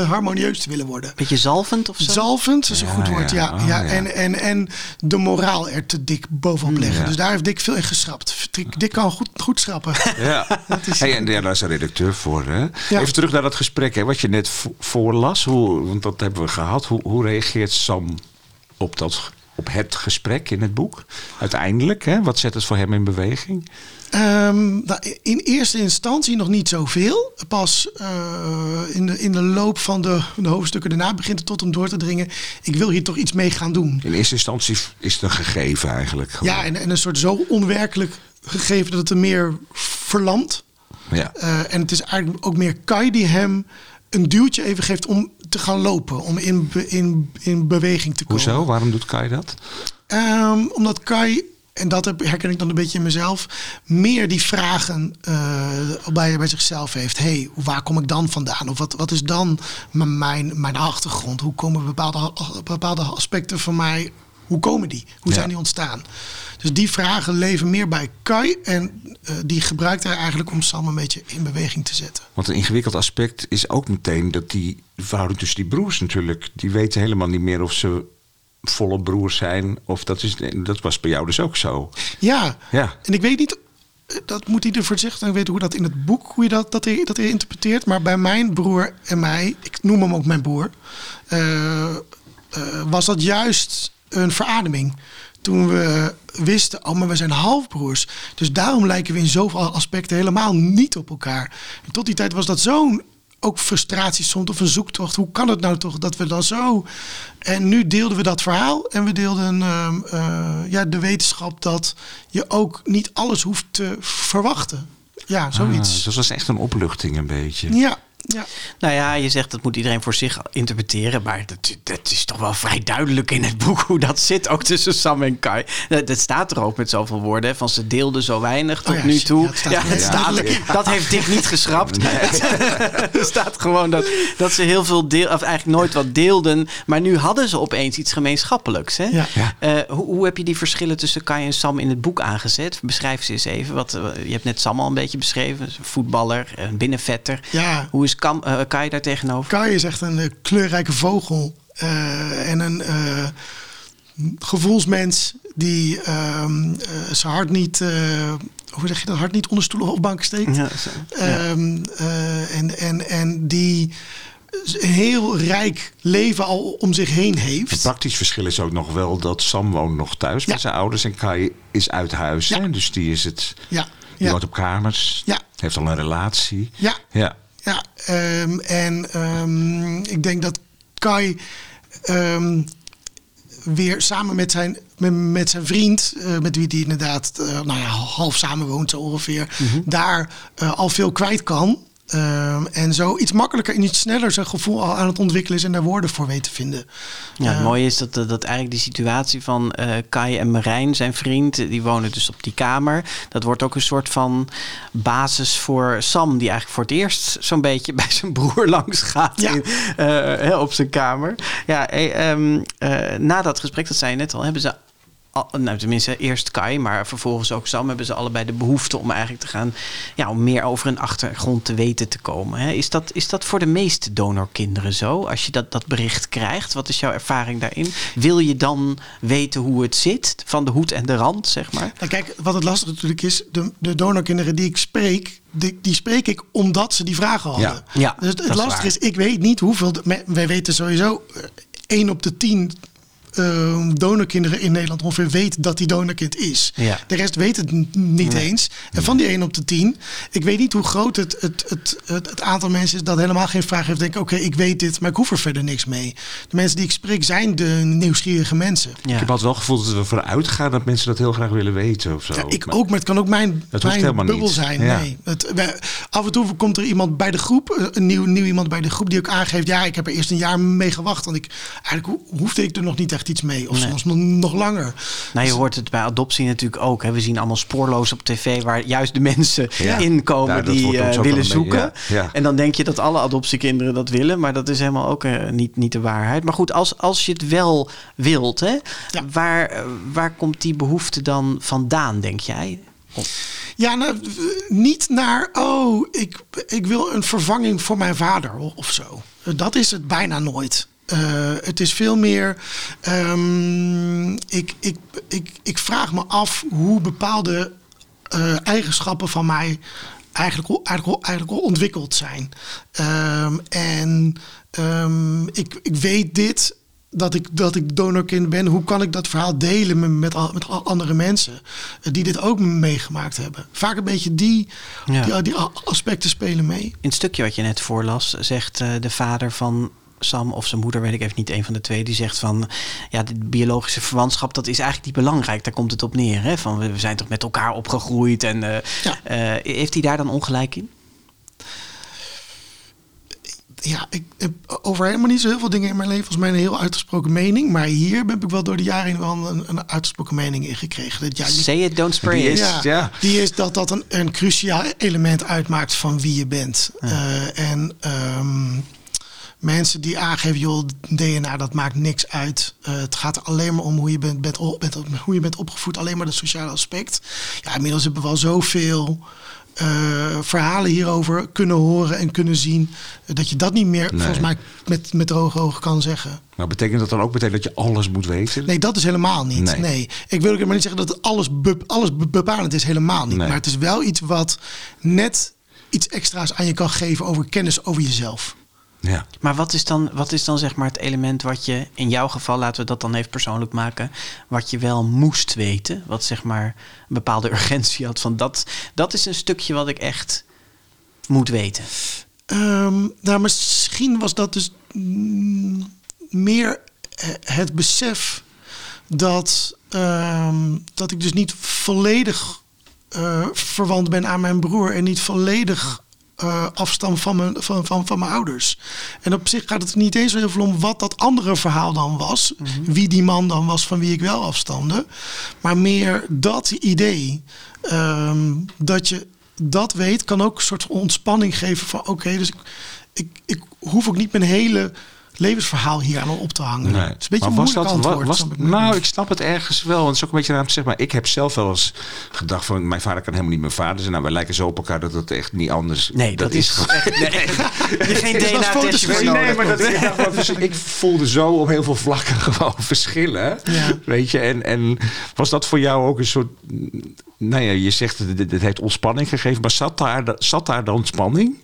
harmonieus te willen worden. Beetje zalvend of zo? Zalvend is een Ja, goed woord, ja. ja. Oh, ja. ja. En, en, en de moraal er te dik bovenop leggen. ja. Dus daar heeft Dick veel in geschrapt. Dick, kan goed, goed schrappen. Ja. is- Hey, en daar is een redacteur voor. Hè? Even terug naar dat gesprek, hè, wat je net vo- voorlas. Hoe, want dat hebben we gehad. Hoe, hoe reageert Sam op, dat, op het gesprek in het boek? Uiteindelijk, hè? wat zet het voor hem in beweging? Ehm, nou, in eerste instantie nog niet zoveel. Pas eh, in, de, in de loop van de, de hoofdstukken daarna begint het tot hem door te dringen. Ik wil hier toch iets mee gaan doen. In eerste instantie is het een gegeven eigenlijk. gewoon. Ja, en, en een soort zo onwerkelijk gegeven dat het hem meer verlamt. ja. Eh, en het is eigenlijk ook meer Kai die hem een duwtje even geeft om te gaan lopen. Om in, in, in beweging te komen. Hoezo? Waarom doet Kai dat? Ehm, omdat Kai, en dat herken ik dan een beetje in mezelf, meer die vragen eh, bij, bij zichzelf heeft. hey, waar kom ik dan vandaan? Of wat, wat is dan mijn, mijn achtergrond? Hoe komen bepaalde, bepaalde aspecten van mij, hoe komen die? Hoe Ja. zijn die ontstaan? Dus die vragen leven meer bij Kai en eh, die gebruikt hij eigenlijk om Sam een beetje in beweging te zetten. Want een ingewikkeld aspect is ook meteen dat die verhouding tussen die broers natuurlijk, die weten helemaal niet meer of ze volle broers zijn. Of dat, is, dat was bij jou dus ook zo. Ja, Ja. en ik weet niet, dat moet ieder voor zich dan weten hoe dat in het boek, hoe je dat, dat, hij, dat hij interpreteert. Maar bij mijn broer en mij, ik noem hem ook mijn broer, eh, eh, was dat juist een verademing. Toen we wisten, oh, maar we zijn halfbroers. Dus daarom lijken we in zoveel aspecten helemaal niet op elkaar. En tot die tijd was dat zo'n ook frustratie soms of een zoektocht. Hoe kan het nou toch dat we dan zo... En nu deelden we dat verhaal en we deelden ehm, eh, ja, de wetenschap dat je ook niet alles hoeft te verwachten. Ja, Ah, zoiets. dus dat was echt een opluchting een beetje. Ja, ja. Nou ja, je zegt dat moet iedereen voor zich interpreteren. Maar dat, dat is toch wel vrij duidelijk in het boek hoe dat zit. Ook tussen Sam en Kai. Dat, dat staat er ook met zoveel woorden. Van ze deelden zo weinig tot Oh ja, nu toe. ja, het staat Ja, het wel. staat er. Dat heeft Dick niet geschrapt. er staat gewoon dat, dat ze heel veel deel, of eigenlijk nooit wat deelden. Maar nu hadden ze opeens iets gemeenschappelijks. Hè? Ja. Ja. Eh, hoe, hoe heb je die verschillen tussen Kai en Sam in het boek aangezet? Beschrijf ze eens even. Wat, eh, je hebt net Sam al een beetje beschreven. Een voetballer, een binnenvetter. Ja. Hoe is Kam, eh, Kai daar tegenover? Kai is echt een eh, kleurrijke vogel. eh, en een eh, gevoelsmens die ehm, eh, zijn hart niet... eh, hoe zeg je dat? Hart niet onder stoelen of banken steekt. Ja, zo. Ehm, eh, en, en, en die een heel rijk leven al om zich heen Het heeft. praktisch verschil is ook nog wel dat Sam woont nog thuis Ja. met zijn ouders en Kai is uit huis. Ja. Hè? Dus die is het. Ja, Die ja, woont op kamers. Ja. Heeft al een relatie. ja, Ja. Ja. Ehm, en ehm, ik denk dat Kai ehm, weer samen met zijn, met, met zijn vriend, eh, met wie die inderdaad eh, nou ja, half samen woont zo ongeveer, daar eh, al veel kwijt kan. Ehm, en zo iets makkelijker en iets sneller zijn gevoel al aan het ontwikkelen is en daar woorden voor weet te vinden. Ja, het Eh, mooie is dat, dat dat eigenlijk die situatie van eh, Kai en Marijn, zijn vriend, eh, die wonen dus op die kamer. Dat wordt ook een soort van basis voor Sam, die eigenlijk voor het eerst zo'n beetje bij zijn broer langs gaat Ja. in, eh, op zijn kamer. Ja, eh, ehm, eh, na dat gesprek, dat zei je net al, hebben ze nou, tenminste eerst Kai, maar vervolgens ook Sam, hebben ze allebei de behoefte om eigenlijk te gaan, ja, om meer over een achtergrond te weten te komen. Hè? Is, dat, is dat voor de meeste donorkinderen zo? Als je dat, dat bericht krijgt, wat is jouw ervaring daarin? Wil je dan weten hoe het zit, van de hoed en de rand, zeg maar? Nou, kijk, wat het lastige natuurlijk is, de, de donorkinderen die ik spreek, die, die spreek ik omdat ze die vragen hadden. Ja. Ja, dus het, is lastige is, ik weet niet hoeveel, wij weten sowieso, eh, 1 op de 10 uh, donorkinderen in Nederland ongeveer weet dat die donorkind is. Ja. De rest weet het niet Nee. eens. En van die 1 op de 10, ik weet niet hoe groot het, het, het, het, het aantal mensen is dat helemaal geen vraag heeft. Denken, oké, ik weet dit, maar ik hoef er verder niks mee. De mensen die ik spreek zijn de nieuwsgierige mensen. Ja. Ik heb altijd wel het gevoel dat we vooruit gaan dat mensen dat heel graag willen weten of zo. Ja, ik Maar- ook, maar het kan ook mijn, mijn helemaal bubbel niet. zijn. Ja. Nee. Het, wij- af en toe komt er iemand bij de groep, eh, een nieuw, nieuw iemand bij de groep, die ook aangeeft: ja, ik heb er eerst een jaar mee gewacht. Want ik, eigenlijk ho- hoefde ik er nog niet echt iets mee. Of Nee. soms nog, nog langer. Nou, je hoort het bij adoptie natuurlijk ook. Hè. We zien allemaal spoorloos op tv waar juist de mensen Ja. inkomen Ja, die eh, willen zoeken. ja, ja. En dan denk je dat alle adoptiekinderen dat willen, maar dat is helemaal ook eh, niet, niet de waarheid. Maar goed, als, als je het wel wilt, hè, Ja. waar, eh, waar komt die behoefte dan vandaan, denk jij? Ja, nou, niet naar, oh, ik, ik wil een vervanging voor mijn vader of zo. Dat is het bijna nooit. Eh, het is veel meer, ehm, ik, ik, ik, ik vraag me af hoe bepaalde eh, eigenschappen van mij eigenlijk, al- eigenlijk, eigenlijk al ontwikkeld zijn. Ehm, en ehm, ik, ik weet dit, dat ik, dat ik donorkind ben. Hoe kan ik dat verhaal delen met, met, andere mensen eh, die dit ook meegemaakt hebben? Vaak een beetje die, Ja. die, die aspecten spelen mee. In het stukje wat je net voorlas, zegt de vader van Sam of zijn moeder, weet ik even niet, een van de twee, die zegt van ja, de biologische verwantschap, dat is eigenlijk niet belangrijk. Daar komt het op neer. Hè? Van we zijn toch met elkaar opgegroeid. En eh, Ja. eh, heeft hij daar dan ongelijk in? Ja, ik heb over helemaal niet zo heel veel dingen in mijn leven als mijn heel uitgesproken mening. Maar hier heb ik wel door de jaren heen wel een, een uitgesproken mening in gekregen. Dat, ja, Say it, don't spray Die it. is- Ja, die is dat dat een, een cruciaal element uitmaakt van wie je bent. Eh, en ehm, mensen die aangeven, joh, DNA, dat maakt niks uit. Eh, het gaat alleen maar om hoe je bent, bent, op- bent, hoe je bent opgevoed, alleen maar het sociale aspect. Ja, inmiddels hebben we wel zoveel eh, verhalen hierover kunnen horen en kunnen zien. eh, dat je dat niet meer, Nee. volgens mij, met, met droge ogen kan zeggen. Maar betekent dat dan ook meteen dat je alles moet weten? Nee, dat is helemaal niet. Nee. Nee. Ik wil ook helemaal niet zeggen dat alles, alles be- bepalend is. Helemaal niet. Nee. Maar het is wel iets wat net iets extra's aan je kan geven over kennis over jezelf. Ja. Maar wat is, dan, wat is dan zeg maar het element wat je, in jouw geval, laten we dat dan even persoonlijk maken, wat je wel moest weten? Wat zeg maar een bepaalde urgentie had van dat, dat is een stukje wat ik echt moet weten. Ehm, nou, misschien was dat dus mm, meer eh, het besef dat, ehm, dat ik dus niet volledig eh, verwant ben aan mijn broer en niet volledig eh, afstam van mijn, van, van, van mijn ouders. En op zich gaat het niet eens zo heel veel om wat dat andere verhaal dan was. Wie die man dan was van wie ik wel afstamde. Maar meer dat idee ehm, dat je dat weet, kan ook een soort ontspanning geven van oké, dus ik, ik, ik hoef ook niet mijn hele levensverhaal hier aan op te hangen. Het is een beetje Maar een was moeilijk dat, antwoord. was, ik. nou, ik snap het ergens wel. Want het is ook een beetje raar te zeggen. Maar ik heb zelf wel eens gedacht van... Mijn vader kan helemaal niet mijn vader zijn. Nou, wij lijken zo op elkaar dat het echt niet anders... Nee, dat, is gewoon- echt. Nee, geen DNA-testje voor nodig. Nee, maar dat vers- ik voelde zo op heel veel vlakken gewoon verschillen. Ja. Weet je, en, en was dat voor jou ook een soort. Nou ja, je zegt het, het heeft ontspanning gegeven, maar zat daar, zat daar dan spanning?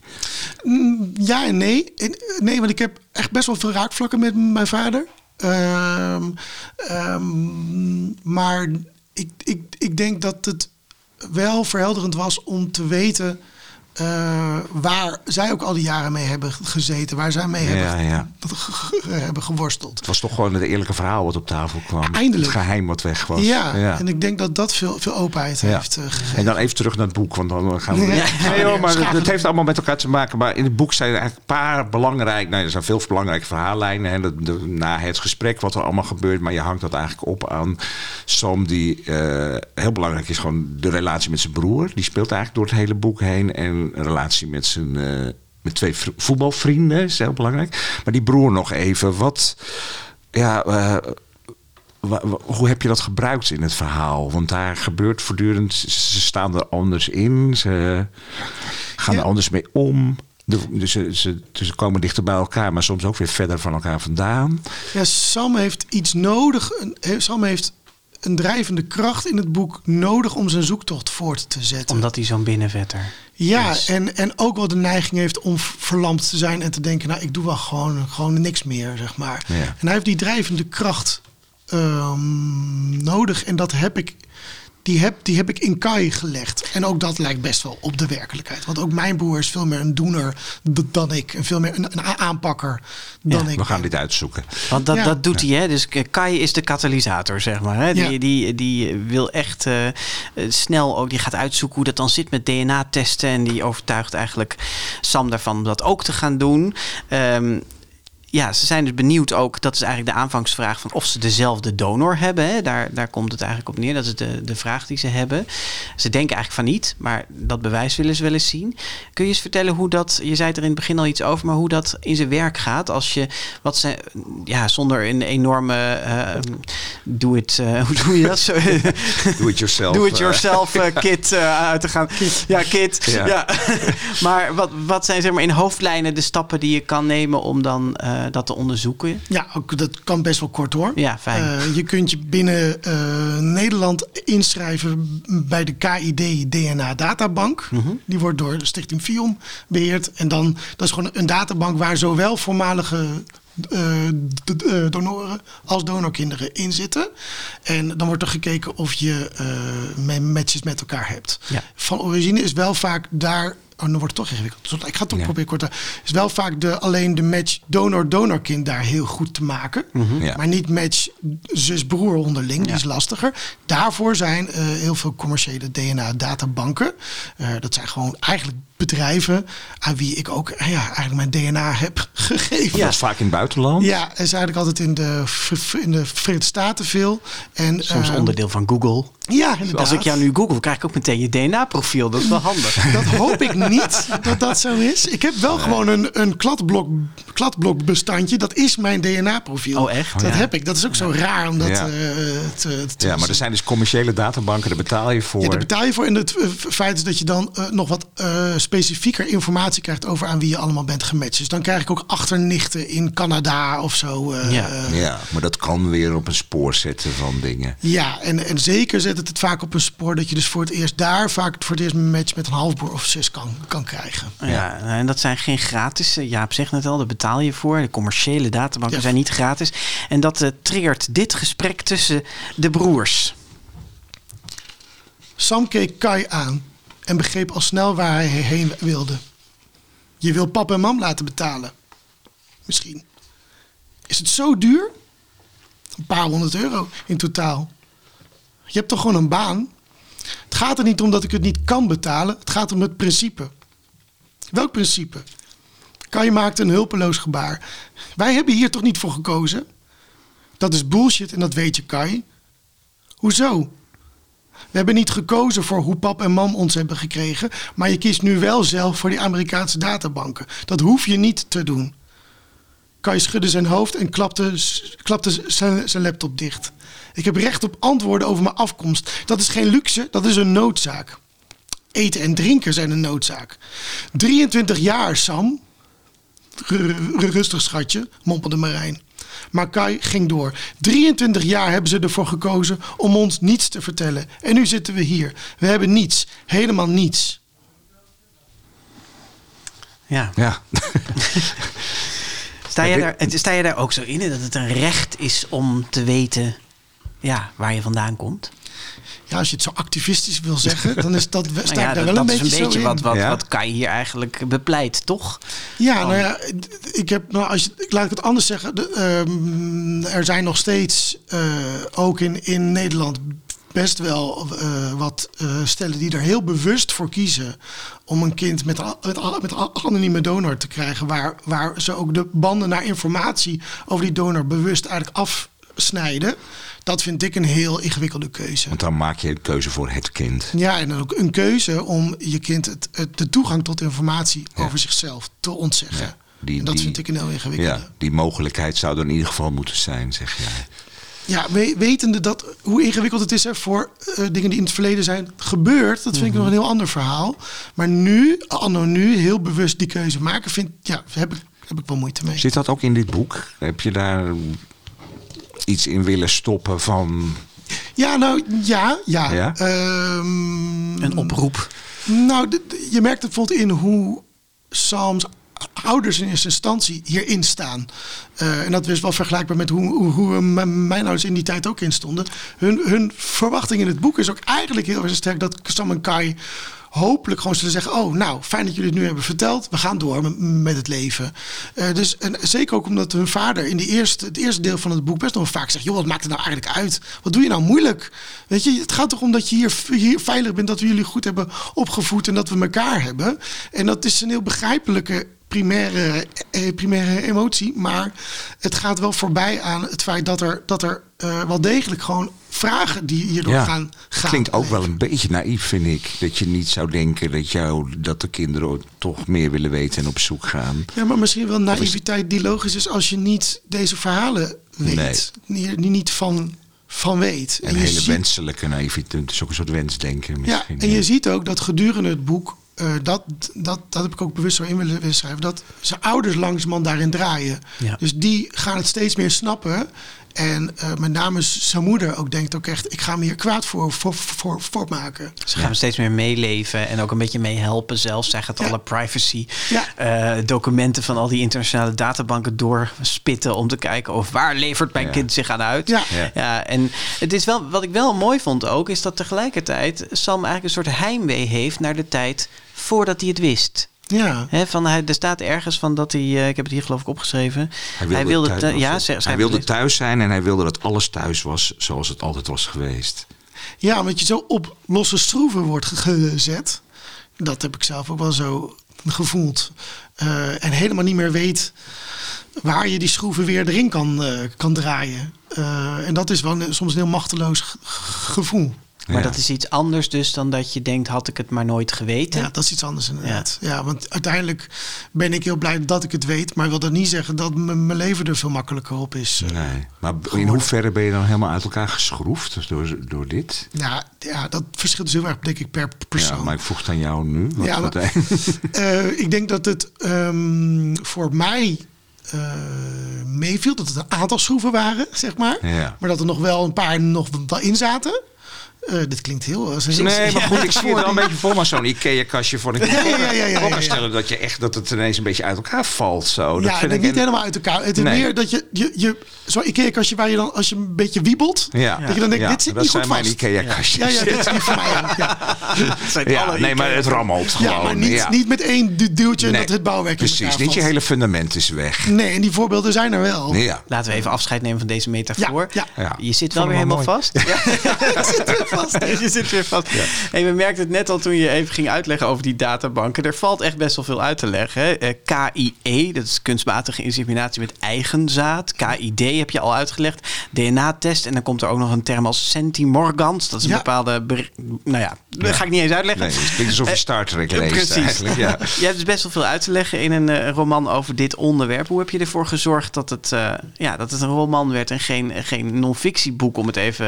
Mm, Ja en nee. Nee, want ik heb echt best wel veel raakvlakken met mijn vader. Ehm, ehm, maar ik, ik, ik denk dat het wel verhelderend was om te weten eh, waar zij ook al die jaren mee hebben gezeten, waar zij mee Ja, hebben, ja. hebben geworsteld. Het was toch gewoon het eerlijke verhaal wat op tafel kwam. Eindelijk. Het geheim wat weg was. Ja, en ik denk dat dat veel, veel openheid heeft eh, gegeven. En dan even terug naar het boek, want dan gaan we. Nee, hoor, maar het, heeft allemaal met elkaar te maken. Maar in het boek zijn er eigenlijk een paar belangrijke. Nou, er zijn veel belangrijke verhaallijnen. Hè, de, de- na het gesprek wat er allemaal gebeurt. Maar je hangt dat eigenlijk op aan Sam, die eh, heel belangrijk is. Gewoon de relatie met zijn broer. Die speelt eigenlijk door het hele boek heen. En een relatie met zijn. eh, met twee voetbalvrienden is heel belangrijk. Maar die broer nog even. Wat. Ja. eh, hoe heb je dat gebruikt in het verhaal? Want daar gebeurt voortdurend, ze staan er anders in, ze gaan Ja. er anders mee om. Dus ze, ze, ze komen dichter bij elkaar, maar soms ook weer verder van elkaar vandaan. Ja, Sam heeft iets nodig. Sam heeft een drijvende kracht in het boek nodig om zijn zoektocht voort te zetten. Omdat hij zo'n binnenvetter Ja, is. en, en ook wel de neiging heeft om verlamd te zijn en te denken, nou, ik doe wel gewoon, gewoon niks meer, zeg maar. Ja. En hij heeft die drijvende kracht ehm, nodig. En dat heb ik, die heb, die heb ik in Kai gelegd. En ook dat lijkt best wel op de werkelijkheid. Want ook mijn broer is veel meer een doener dan ik. En veel meer een, een aanpakker dan Ja, ik. We gaan dit uitzoeken. Want dat, Ja. dat doet hij, hè? Dus Kai is de katalysator, zeg maar. Hè? Die, Ja. die, die wil echt eh, snel ook, die gaat uitzoeken hoe dat dan zit met DNA-testen. En die overtuigt eigenlijk Sam daarvan om dat ook te gaan doen. Ehm, ja, ze zijn dus benieuwd ook, dat is eigenlijk de aanvangsvraag van of ze dezelfde donor hebben. Hè? Daar, daar komt het eigenlijk op neer. Dat is de, de vraag die ze hebben. Ze denken eigenlijk van niet, maar dat bewijs willen ze wel eens zien. Kun je eens vertellen hoe dat, je zei er in het begin al iets over, maar hoe dat in zijn werk gaat als je, wat ze, ja, zonder een enorme, eh doe het, eh, hoe doe je dat zo? Do it yourself. Do it eh. yourself eh, kit eh, uit te gaan. Ja, kit. Ja. Ja. maar wat, wat zijn zeg maar in hoofdlijnen de stappen die je kan nemen om dan eh, dat te onderzoeken? Ja, ook, dat kan best wel kort hoor. Ja, fijn. Eh, je kunt je binnen eh, Nederland inschrijven bij de KID DNA Databank. Mhm. Die wordt door Stichting FIOM beheerd. En dan, dat is gewoon een databank waar zowel voormalige donoren als donorkinderen in zitten. En dan wordt er gekeken of je me- matches met elkaar hebt. Ja. Van origine is wel vaak daar. Oh, dan wordt het toch ingewikkeld. Ik ga het toch Ja. proberen kort te Is wel vaak de, alleen de match donor-donorkind daar heel goed te maken. Ja. Maar niet match zus-broer onderling, die Ja. is lastiger. Daarvoor zijn eh, heel veel commerciële DNA-databanken. Eh, dat zijn gewoon eigenlijk bedrijven aan wie ik ook eh, ja, eigenlijk mijn DNA heb gegeven. Dat is vaak in het buitenland. Ja, het is eigenlijk altijd in de, in de Verenigde Staten veel. En, Soms onderdeel van Google. Ja, inderdaad. Als ik jou nu google, krijg ik ook meteen je DNA-profiel. Dat is wel handig. Dat hoop ik niet dat dat zo is. Ik heb wel gewoon een, een kladblok, kladblokbestandje. Dat is mijn DNA-profiel. Oh, echt? Dat Ja. heb ik. Dat is ook zo raar om dat Ja. eh, te, te Ja, maar er zijn dus commerciële databanken, daar betaal je voor. Ja, daar betaal je voor. En het eh, feit is dat je dan eh, nog wat specifieker informatie krijgt over aan wie je allemaal bent gematcht. Dus dan krijg ik ook achternichten in Canada of zo. Ja. Ja, maar dat kan weer op een spoor zetten van dingen. ja, en, en zeker zet het het vaak op een spoor dat je dus voor het eerst daar vaak voor het eerst een match met een halfbroer of zus kan, kan krijgen. Ja, en dat zijn geen gratis. eh, Jaap zegt net al, daar betaal je voor. De commerciële databanken Ja. zijn niet gratis. En dat eh, triggert dit gesprek tussen de broers. Sam keek Kai aan en begreep al snel waar hij heen wilde. Je wil pap en mam laten betalen. Misschien. Is het zo duur? Een paar honderd euro in totaal. Je hebt toch gewoon een baan? Het gaat er niet om dat ik het niet kan betalen. Het gaat om het principe. Welk principe? Kai maakte een hulpeloos gebaar. Wij hebben hier toch niet voor gekozen? Dat is bullshit en dat weet je, Kai. Hoezo? We hebben niet gekozen voor hoe pap en mam ons hebben gekregen, maar je kiest nu wel zelf voor die Amerikaanse databanken. Dat hoef je niet te doen. Kai schudde zijn hoofd en klapte, klapte zijn laptop dicht. Ik heb recht op antwoorden over mijn afkomst. Dat is geen luxe, dat is een noodzaak. Eten en drinken zijn een noodzaak. 23 jaar, Sam. Rustig, schatje, mompelde Marijn. Maar Kai ging door. 23 jaar hebben ze ervoor gekozen om ons niets te vertellen. En nu zitten we hier. We hebben niets. Helemaal niets. Ja. Ja, Sta, je daar, het- sta je daar ook zo in dat het een recht is om te weten ja, waar je vandaan komt? Ja, als je het zo activistisch wil zeggen, dan is dat, sta Nou ik daar dat, wel dat een is beetje, een beetje zo wat, wat, Ja. wat Kai hier eigenlijk bepleit, toch? Ja, nou ja, ik heb, nou, als je, laat ik het anders zeggen. De, ehm, er zijn nog steeds, eh, ook in, in Nederland, best wel eh, wat eh, stellen die er heel bewust voor kiezen om een kind met, met, met anonieme donor te krijgen, waar, waar ze ook de banden naar informatie over die donor bewust eigenlijk afsnijden. Dat vind ik een heel ingewikkelde keuze. want dan maak je een keuze voor het kind. Ja, en dan ook een keuze om je kind het, het- de toegang tot informatie Ja. over zichzelf te ontzeggen. Ja, die- en dat die- vind ik een heel ingewikkelde. Ja, die mogelijkheid zou er in ieder geval moeten zijn, zeg jij. Ja, we- wetende dat, hoe ingewikkeld het is hè, voor eh, dingen die in het verleden zijn gebeurd, dat vind ik nog een heel ander verhaal. Maar nu, anno nu, heel bewust die keuze maken, vind, ja, heb, ik, heb ik wel moeite mee. Zit dat ook in dit boek? Heb je daar iets in willen stoppen van... Ja, nou ja, ja. Ja? Ehm, Een oproep. Nou, je merkt het bijvoorbeeld in hoe Sam's ouders in eerste instantie hierin staan. Uh, en dat is wel vergelijkbaar met hoe, hoe, hoe mijn ouders in die tijd ook in stonden. Hun, hun verwachting in het boek is ook eigenlijk heel erg sterk dat Sam en Kai hopelijk gewoon zullen zeggen: Oh, nou, fijn dat jullie het nu hebben verteld. We gaan door met, het leven. Uh, dus, en zeker ook omdat hun vader in die eerste, het eerste deel van het boek best nog vaak zegt: Joh, wat maakt het nou eigenlijk uit? Wat doe je nou moeilijk? Weet je, het gaat toch om dat je hier, hier veilig bent, dat we jullie goed hebben opgevoed en dat we elkaar hebben. En dat is een heel begrijpelijke primaire, eh, primaire emotie. Maar het gaat wel voorbij aan het feit dat er, dat er uh, wel degelijk gewoon vragen die hierdoor gaan, gaan. Klinkt ook wel een beetje naïef, vind ik. Dat je niet zou denken dat, jou, dat de kinderen toch meer willen weten en op zoek gaan. Ja, maar misschien wel naïviteit die logisch is als je niet deze verhalen weet. Nee. Niet, niet van van weet. En, en hele wenselijke naïviteit, dus ook een soort wensdenken misschien. Ja, en je ziet ook dat gedurende het boek uh, dat, dat, dat heb ik ook bewust zo in willen schrijven. Dat zijn ouders langzamerhand daarin draaien. Ja. Dus die gaan het steeds meer snappen. En uh, met name zijn moeder ook denkt ook echt, ik ga me hier kwaad voor, voor, voor, voor maken. Ze gaan steeds meer meeleven en ook een beetje meehelpen zelf. Zij gaat alle privacy uh, documenten van al die internationale databanken doorspitten om te kijken of waar levert mijn kind zich aan uit. Ja. Ja. en het is wel, wat ik wel mooi vond ook, is dat tegelijkertijd Sam eigenlijk een soort heimwee heeft naar de tijd voordat hij het wist. Ja. He, van hij, er staat ergens van dat hij, uh, ik heb het hier geloof ik opgeschreven. Hij wilde, hij wilde, ja, hij wilde thuis zijn en hij wilde dat alles thuis was zoals het altijd was geweest. Ja, omdat je zo op losse schroeven wordt gezet. Dat heb ik zelf ook wel zo gevoeld. Uh, en helemaal niet meer weet waar je die schroeven weer erin kan, uh, kan draaien. en dat is wel soms een heel machteloos gevoel. Maar dat is iets anders dus dan dat je denkt, had ik het maar nooit geweten? Ja, dat is iets anders inderdaad. Ja, want uiteindelijk ben ik heel blij dat ik het weet. Maar wil dat niet zeggen dat mijn leven er veel makkelijker op is. Eh, nee, maar in hoeverre ben je dan helemaal uit elkaar geschroefd door, door dit? Ja, ja, dat verschilt dus heel erg, denk ik, per persoon. Ja, maar ik vroeg het aan jou nu. Wat ja, maar, uh, ik denk dat het um, voor mij uh, meeviel. Dat het een aantal schroeven waren, zeg maar. Ja. Maar dat er nog wel een paar nog wel in zaten. Uh, dit klinkt heel... Uh, nee, maar goed, ik zie het wel een beetje voor me zo'n Ikea-kastje voor een ja, ja, ja, ja, ja, stellen dat, je echt, dat het ineens een beetje uit elkaar valt. Zo. Dat ja, vind ik niet helemaal uit elkaar. Het is meer dat je, je, je zo'n Ikea-kastje waar je dan, als je een beetje wiebelt, ja. dat je dan denkt, dit zit niet goed vast. Dat zijn mijn Ikea-kastjes. Ja, ja, dit is niet voor mij. Ja. nee, maar het rammelt gewoon. Ja, maar niet, niet met één duwtje dat het bouwwerk Precies, niet je hele fundament is weg. Nee, en die voorbeelden zijn er wel. Laten we even afscheid nemen van deze metafoor. Je zit wel weer helemaal vast. Ja, Je zit weer vast. En we merkten het net al toen je even ging uitleggen over die databanken. Er valt echt best wel veel uit te leggen. Eh, KIE, dat is kunstmatige inseminatie met eigen zaad. KID heb je al uitgelegd. DNA-test. En dan komt er ook nog een term als centimorgans. Dat is een bepaalde... Nou ja, dat ga ik niet eens uitleggen. Nee, het klinkt alsof je eh, Star Trek leest precies. eigenlijk. Ja. Je hebt dus best wel veel uit te leggen in een uh, roman over dit onderwerp. Hoe heb je ervoor gezorgd dat het, uh, ja, dat het een roman werd en geen, geen non-fictieboek, om het even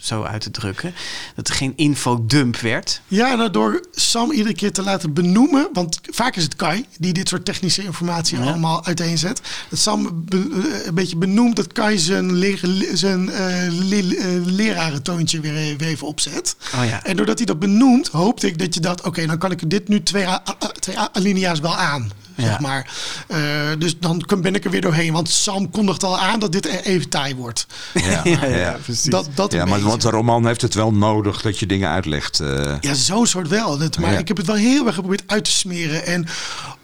zo uit te drukken? Dat er geen infodump werd? Ja, nou door Sam iedere keer te laten benoemen. Want vaak is het Kai die dit soort technische informatie allemaal uiteenzet. Dat Sam een beetje benoemt dat Kai zijn, zijn uh, lerarentoontje weer, weer even opzet. Oh ja. En doordat hij dat benoemt, hoopte ik dat je dat... Oké, dan kan ik dit nu twee, twee alinea's wel aan zeg maar. Uh, dus dan ben ik er weer doorheen. Want Sam kondigt al aan dat dit e- even taai wordt. Ja, ja, ja, precies. Dat, dat ja, maar want de roman heeft het wel nodig dat je dingen uitlegt. Uh. Ja, zo'n soort wel. Dat, maar ik heb het wel heel erg geprobeerd uit te smeren. En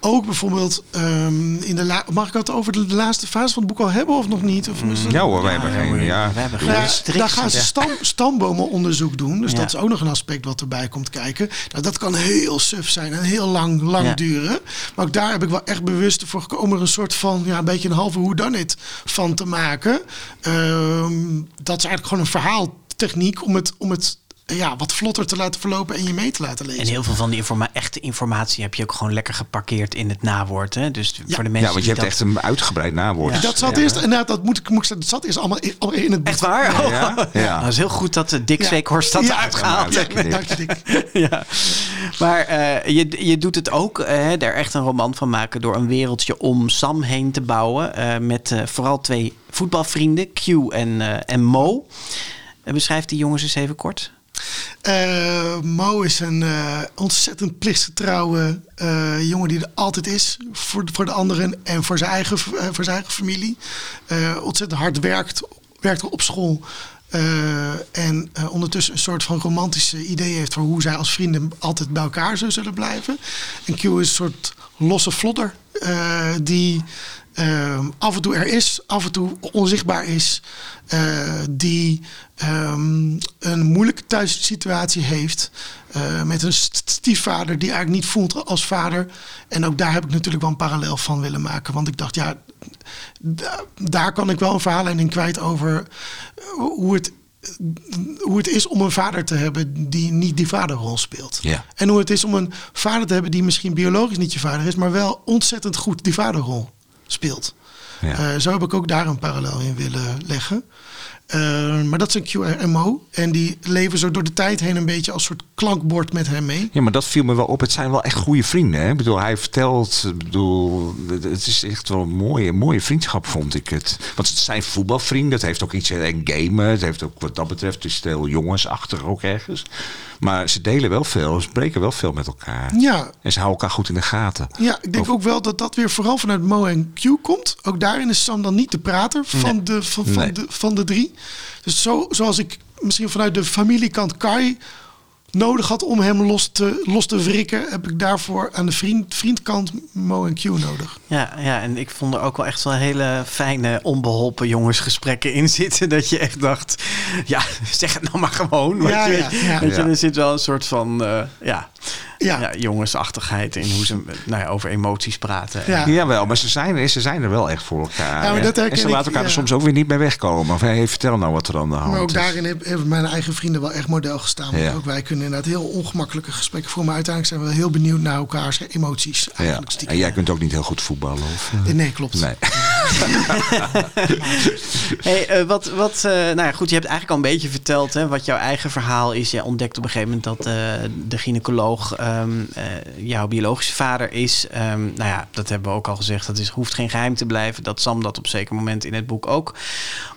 ook bijvoorbeeld um, in de la mag ik het over de, laatste fase van het boek al hebben of nog niet? Of mm. Ja hoor, wij hebben geen. Ja, we hebben geen daar gaan ze stam, stambomenonderzoek doen. Dus dat is ook nog een aspect wat erbij komt kijken. Nou, dat kan heel suf zijn en heel lang, lang duren. Maar ook daar heb ik wel echt bewust voor gekomen om een soort van, ja, een beetje een halve hoe dan it van te maken. Um, dat is eigenlijk gewoon een verhaaltechniek om het, om het ja, wat vlotter te laten verlopen en je mee te laten lezen. En heel veel van die informa echte informatie heb je ook gewoon lekker geparkeerd in het nawoord. Hè? Dus ja. voor de mensen. Ja, want je hebt echt een uitgebreid nawoord. Dat zat eerst, inderdaad, dat moet ik, moet ik zeggen, dat zat eerst allemaal in, het boek. Echt waar? Ja, ja. Nou, dat is heel goed dat de Dick Zweekhorst dat uitgehaald heeft. Dank je, Dick. ja. Maar uh, je, je doet het ook, uh, daar echt een roman van maken door een wereldje om Sam heen te bouwen. Uh, met vooral twee voetbalvrienden, Q en, en Mo. beschrijf die jongens eens even kort. Eh, Mo is een uh, ontzettend plichtsgetrouwe uh, jongen die er altijd is voor, voor de anderen en voor zijn eigen, voor zijn eigen familie. ontzettend hard werkt, werkt op school. en ondertussen een soort van romantische idee heeft voor hoe zij als vrienden altijd bij elkaar zullen blijven. En Q is een soort losse vlodder die uh, af en toe er is, af en toe onzichtbaar is, uh, die um, een moeilijke thuissituatie heeft. Uh, met een stiefvader die eigenlijk niet voelt als vader. En ook daar heb ik natuurlijk wel een parallel van willen maken. Want ik dacht, ja, daar kan ik wel een verhaal in kwijt over hoe het hoe het is om een vader te hebben die niet die vaderrol speelt. Ja. En hoe het is om een vader te hebben die misschien biologisch niet je vader is, maar wel ontzettend goed die vaderrol speelt. Ja. Uh, zo heb ik ook daar een parallel in willen leggen. Uh, maar dat is een QRMO. En die leven zo door de tijd heen een beetje als soort klankbord met hem mee. Ja, maar dat viel me wel op. Het zijn wel echt goede vrienden. Hè? Ik bedoel, hij vertelt. Ik bedoel, het is echt wel een mooie, mooie vriendschap, vond ik het. Want het zijn voetbalvrienden. Het heeft ook iets en gamen. Het heeft ook wat dat betreft. Het is heel jongensachtig ook ergens. Maar ze delen wel veel, ze spreken wel veel met elkaar. Ja. En ze houden elkaar goed in de gaten. Ja, ik denk ook wel dat dat weer vooral vanuit Mo en Q komt. Ook daarin is Sam dan niet de prater van, de, van, van, de, van de drie. Dus zo, zoals ik misschien vanuit de familiekant Kai nodig had om hem los te, los te wrikken, heb ik daarvoor aan de vriend, vriendkant Mo en Q nodig. Ja, ja, en ik vond er ook wel echt wel hele fijne, onbeholpen jongensgesprekken in zitten. Dat je echt dacht, ja, zeg het nou maar gewoon. Ja, je, ja, Weet je, er zit wel een soort van, uh, ja, ja. ja. jongensachtigheid in hoe ze nou ja, over emoties praten. Ja. Jawel, maar ze zijn, ze zijn er wel echt voor elkaar. Ja, maar dat en ze laten elkaar er soms ook weer niet bij wegkomen. Of hey, vertel nou wat er aan de hand is. Maar ook daarin hebben mijn eigen vrienden wel echt model gestaan. Want ook wij kunnen inderdaad heel ongemakkelijke gesprekken voeren. Maar uiteindelijk zijn we heel benieuwd naar elkaars emoties. Eigenlijk ja. En jij kunt ook niet heel goed voetballen? Of, uh... Nee, klopt. Nee. hey, uh, wat, wat, uh, nou ja, goed, je hebt eigenlijk al een beetje verteld hè, wat jouw eigen verhaal is. Je ontdekt op een gegeven moment dat de gynaecoloog um, jouw biologische vader is. Um, nou ja, dat hebben we ook al gezegd. Dat is, hoeft geen geheim te blijven. Dat Sam dat op zeker moment in het boek ook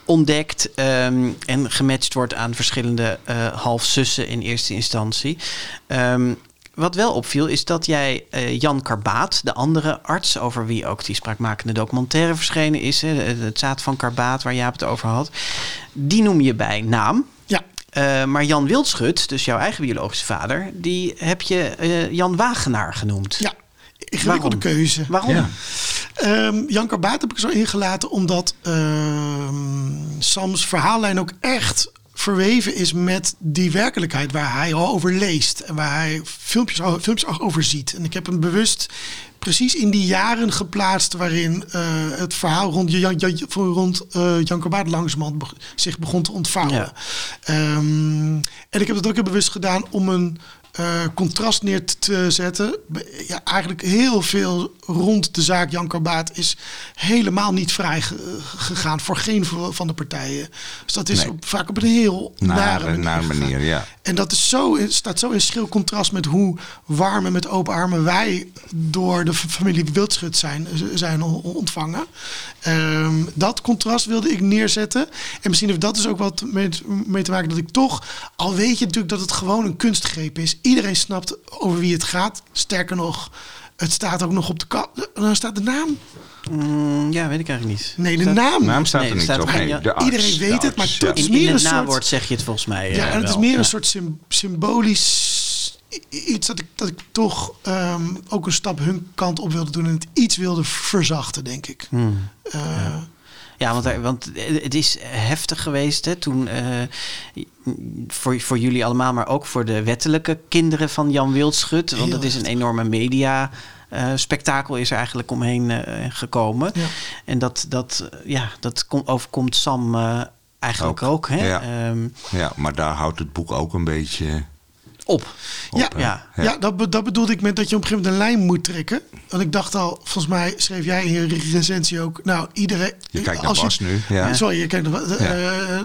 ontdekt. Um, en gematcht wordt aan verschillende halfzussen in eerste instantie. Wat wel opviel is dat jij uh, Jan Karbaat, de andere arts, over wie ook die spraakmakende documentaire verschenen is, hè, het zaad van Karbaat, waar Jaap het over had, die noem je bij naam. Ja. Uh, maar Jan Wildschut, dus jouw eigen biologische vader, die heb je uh, Jan Wagenaar genoemd. Ja, ingewikkelde keuze. Waarom? Ja. Um, Jan Karbaat heb ik zo ingelaten omdat uh, Sams verhaallijn ook echt verweven is met die werkelijkheid waar hij al over leest en waar hij filmpjes, filmpjes over ziet. En ik heb hem bewust precies in die jaren geplaatst waarin uh, het verhaal rond, Jan, Jan, rond uh, Jan Karbaat langzamerhand be zich begon te ontvouwen. Ja. Um, en ik heb het ook heel bewust gedaan om een uh, contrast neer te zetten. Ja, eigenlijk heel veel rond de zaak Jan Karbaat is helemaal niet vrij gegaan voor geen van de partijen. Dus dat is nee. op, vaak op een heel nare, nare manier. manier ja. En dat is zo, staat zo in schril contrast met hoe warm en met open armen wij door de familie Wildschut zijn, zijn ontvangen. Um, dat contrast wilde ik neerzetten. En misschien heeft dat dus ook wat mee, mee te maken dat ik toch, al weet je natuurlijk dat het gewoon een kunstgreep is. Iedereen snapt over wie het gaat. Sterker nog, het staat ook nog op de kant. Dan staat de naam. Mm, ja, weet ik eigenlijk niet. Nee, de staat, naam. naam staat nee, er niet staat op. Nee, de arts, Iedereen weet het, maar ja. het is in, meer in een het soort... nawoord zeg je het volgens mij. Ja, uh, en het is meer ja. een soort sym symbolisch iets dat ik, dat ik toch um, ook een stap hun kant op wilde doen en het iets wilde verzachten, denk ik. Hmm. Uh, ja. Ja, want, want het is heftig geweest hè, toen uh, voor, voor jullie allemaal, maar ook voor de wettelijke kinderen van Jan Wildschut. Want het is een enorme media. Uh, spektakel is er eigenlijk omheen uh, gekomen. Ja. En dat, dat, ja, dat kom, overkomt Sam eigenlijk ook. ook hè? Ja. Um, ja, maar daar houdt het boek ook een beetje op. op ja, ja. ja. ja dat, dat bedoelde ik met dat je op een gegeven moment een lijn moet trekken. Want ik dacht al, volgens mij schreef jij in je recensie ook... Nou, iedereen... Je kijkt naar Bas je, nu. Ja. Sorry, je kijkt naar... Uh, ja.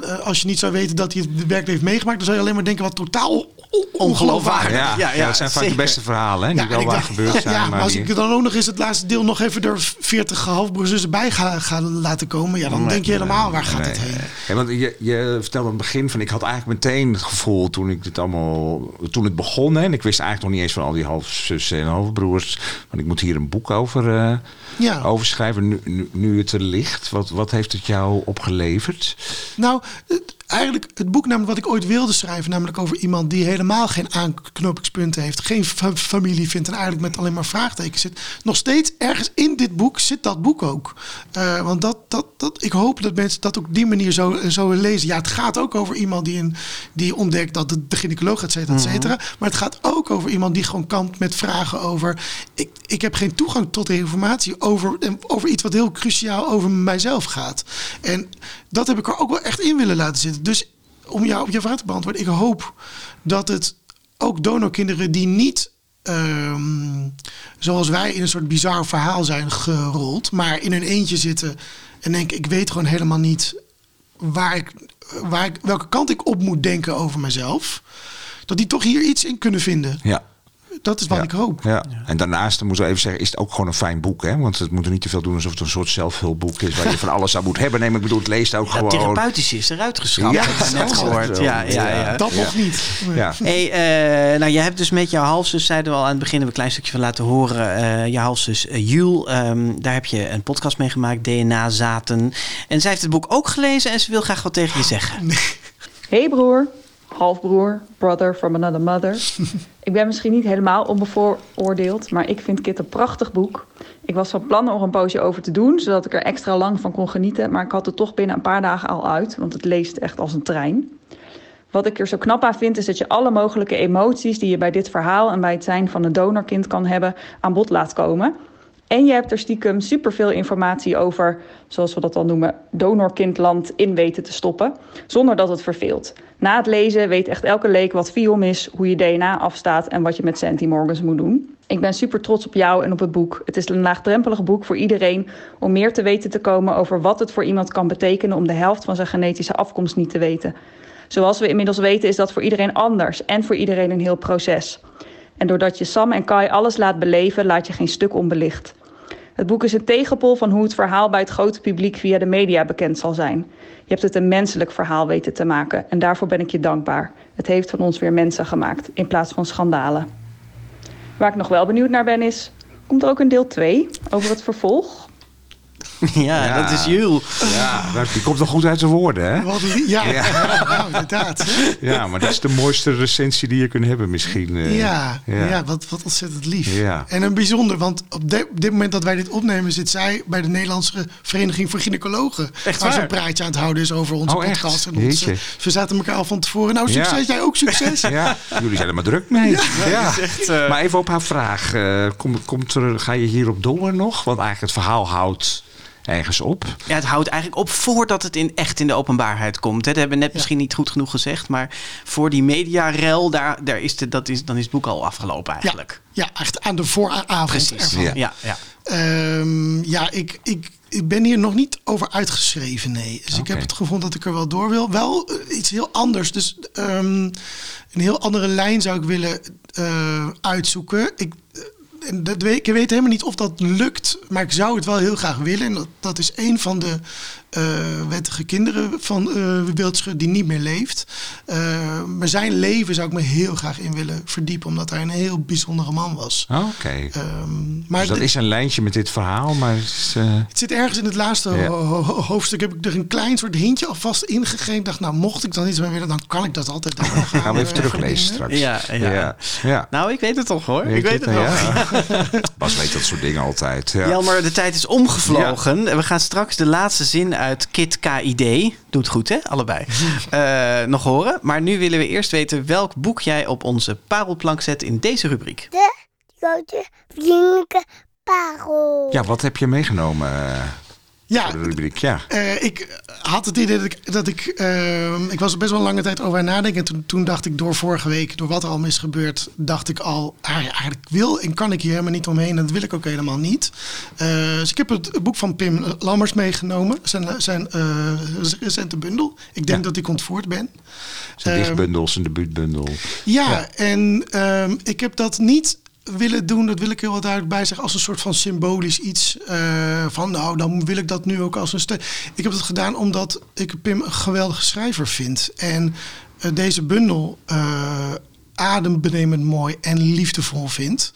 uh, als je niet zou weten dat hij het werkelijk heeft meegemaakt, dan zou je alleen maar denken wat totaal Ongeloofwaardig. Ja, Ja, dat zijn vaak zeker. de beste verhalen, hè? Die Ja, wel waar dacht, gebeurd zijn. Ja, maar als die- ik dan ook nog eens het laatste deel nog even door 40 halfbroers zussen bij ga, ga laten komen, ja, dan denk je helemaal waar gaat het heen? Ja, want je, je vertelde aan het begin van ik had eigenlijk meteen het gevoel toen ik dit allemaal toen het begon hè, en ik wist eigenlijk nog niet eens van al die halfzussen en halfbroers, want ik moet hier een boek over, eh, Ja. over schrijven nu, nu, nu het er ligt. Wat, wat heeft het jou opgeleverd? Nou, eigenlijk het boek namelijk wat ik ooit wilde schrijven, namelijk over iemand die helemaal geen aanknopingspunten heeft, geen fa- familie vindt en eigenlijk met alleen maar vraagtekens zit. Nog steeds ergens in dit boek zit dat boek ook. Eh, want dat, dat, dat, ik hoop dat mensen dat ook op die manier zo, zo lezen. Ja, het gaat ook over iemand die, een, die ontdekt dat de, de gynaecoloog, et cetera, et cetera. Maar het gaat ook over iemand die gewoon kampt met vragen over. Ik, ik heb geen toegang tot de informatie over, en over iets wat heel cruciaal over mijzelf gaat. En dat heb ik er ook wel echt in willen laten zitten. Dus om jou op je vraag te beantwoorden, ik hoop dat het ook donorkinderen die niet. ehm, zoals wij in een soort bizar verhaal zijn gerold, maar in hun eentje zitten en denken: ik weet gewoon helemaal niet waar ik, waar ik, welke kant ik op moet denken over mezelf. Dat die toch hier iets in kunnen vinden. Ja. Dat is wat ja. ik hoop. Ja. En daarnaast, dan moeten we even zeggen, is het ook gewoon een fijn boek. Hè? Want het moet er niet te veel doen alsof het een soort zelfhulpboek is... waar je van alles aan moet hebben. Nee, maar ik bedoel, het leest ook Dat gewoon... therapeutische is eruit geschrapt. Ja, ik net gehoord. Ja, ja, ja. Dat nog niet. Ja. Hey, eh, nou, je hebt dus met jouw halfzus, zeiden we al aan het begin, hebben we een klein stukje van laten horen. eh je halfzus uh, Jules, ehm, daar heb je een podcast mee gemaakt, DNA Zaten. En zij heeft het boek ook gelezen en ze wil graag wat tegen je zeggen. Hey broer, halfbroer, brother from another mother. ik ben misschien niet helemaal onbevooroordeeld, maar ik vind Kit een prachtig boek. Ik was van plan er een poosje over te doen, zodat ik er extra lang van kon genieten. Maar ik had het toch binnen een paar dagen al uit, want het leest echt als een trein. Wat ik er zo knap aan vind, is dat je alle mogelijke emoties die je bij dit verhaal en bij het zijn van een donorkind kan hebben, aan bod laat komen. En je hebt er stiekem superveel informatie over, zoals we dat dan noemen, donorkindland in weten te stoppen, zonder dat het verveelt. Na het lezen weet echt elke leek wat FIOM is, hoe je DNA afstaat en wat je met centimorgans moet doen. Ik ben super trots op jou en op het boek. Het is een laagdrempelig boek voor iedereen om meer te weten te komen over wat het voor iemand kan betekenen om de helft van zijn genetische afkomst niet te weten. Zoals we inmiddels weten is dat voor iedereen anders en voor iedereen een heel proces. En doordat je Sam en Kai alles laat beleven, laat je geen stuk onbelicht. Het boek is een tegenpol van hoe het verhaal bij het grote publiek via de media bekend zal zijn. Je hebt het een menselijk verhaal weten te maken en daarvoor ben ik je dankbaar. Het heeft van ons weer mensen gemaakt in plaats van schandalen. Waar ik nog wel benieuwd naar ben is, komt er ook een deel 2 over het vervolg? Ja, Ja. dat is Jules. Ja, die komt wel goed uit zijn woorden, hè? Wat ja, ja. nou, inderdaad. Ja, maar dat is de mooiste recensie die je kunt hebben misschien. eh. Ja, ja. ja. wat, wat ontzettend lief. Ja. En een bijzonder, want op, de- op dit moment dat wij dit opnemen, zit zij bij de Nederlandse Vereniging voor Gynaecologen. Echt waar ze een praatje aan het houden is over onze Oh, echt? podcast. En onze, we zaten elkaar al van tevoren. Nou, succes, Ja. jij ook succes. Ja, jullie zijn er maar druk mee. Ja. eh, Maar even op haar vraag. eh, komt, komt er, ga je hierop door nog? Want eigenlijk het verhaal houdt ergens op. Ja, het houdt eigenlijk op voordat het in, echt in de openbaarheid komt. hè. Dat hebben we net misschien niet goed genoeg gezegd. Maar voor die mediarel, daar, daar is de, dat is, dan is het boek al afgelopen eigenlijk. Ja, echt aan de vooravond Precies. ervan. Ja. Ja, ja. Ehm, ja, ik, ik, ik ben hier nog niet over uitgeschreven, nee. Dus ik heb het gevoel dat ik er wel door wil. Wel eh, iets heel anders. Dus ehm, een heel andere lijn zou ik willen eh, uitzoeken. Ik, dat weet, ik weet helemaal niet of dat lukt, maar ik zou het wel heel graag willen. En dat, dat is een van de eh, wettige kinderen van eh Wildschut die niet meer leeft. Eh, maar zijn leven zou ik me heel graag in willen verdiepen, omdat hij een heel bijzondere man was. Oké. Ehm, maar Dus dat is een lijntje met dit verhaal, maar het is, het zit ergens in het laatste Ja. ho- ho- ho- hoofdstuk. Heb ik er een klein soort hintje alvast ingegeven. Ik dacht, nou, mocht ik dan iets meer willen, dan kan ik dat altijd. Dan gaan gaan we even teruglezen straks. Ja, ja. ja. ja. Nou, ik weet het toch hoor. Weet ik weet het het? wel. Ja. Bas weet dat soort dingen altijd. Ja. Jelmer, de tijd is omgevlogen. En We gaan straks de laatste zin uit Kit KID, doet goed hè, allebei, eh, nog horen. Maar nu willen we eerst weten welk boek jij op onze parelplank zet in deze rubriek. De grote vriendelijke parel. ja, wat heb je meegenomen? Ja, voor de rubriek. Ja. Eh, ik had het idee dat ik. Dat ik, eh, ik was er best wel een lange tijd over aan nadenken. En toen, toen dacht ik door vorige week, door wat er al is gebeurd, dacht ik al. Ah, ja, eigenlijk wil en kan ik hier helemaal niet omheen. En dat wil ik ook helemaal niet. Eh, dus ik heb het boek van Pim Lammers meegenomen. Zijn, zijn recente bundel. Ik denk Ja. dat ik ontvoerd ben. Zijn dichtbundel, zijn debuutbundel. Ja, Ja. en ehm, ik heb dat niet willen doen, dat wil ik heel wat duidelijk bij zeggen, als een soort van symbolisch iets. eh, van nou, dan wil ik dat nu ook als een steun. Ik heb het gedaan omdat ik Pim een geweldige schrijver vind. En eh, deze bundel uh, adembenemend mooi en liefdevol vind.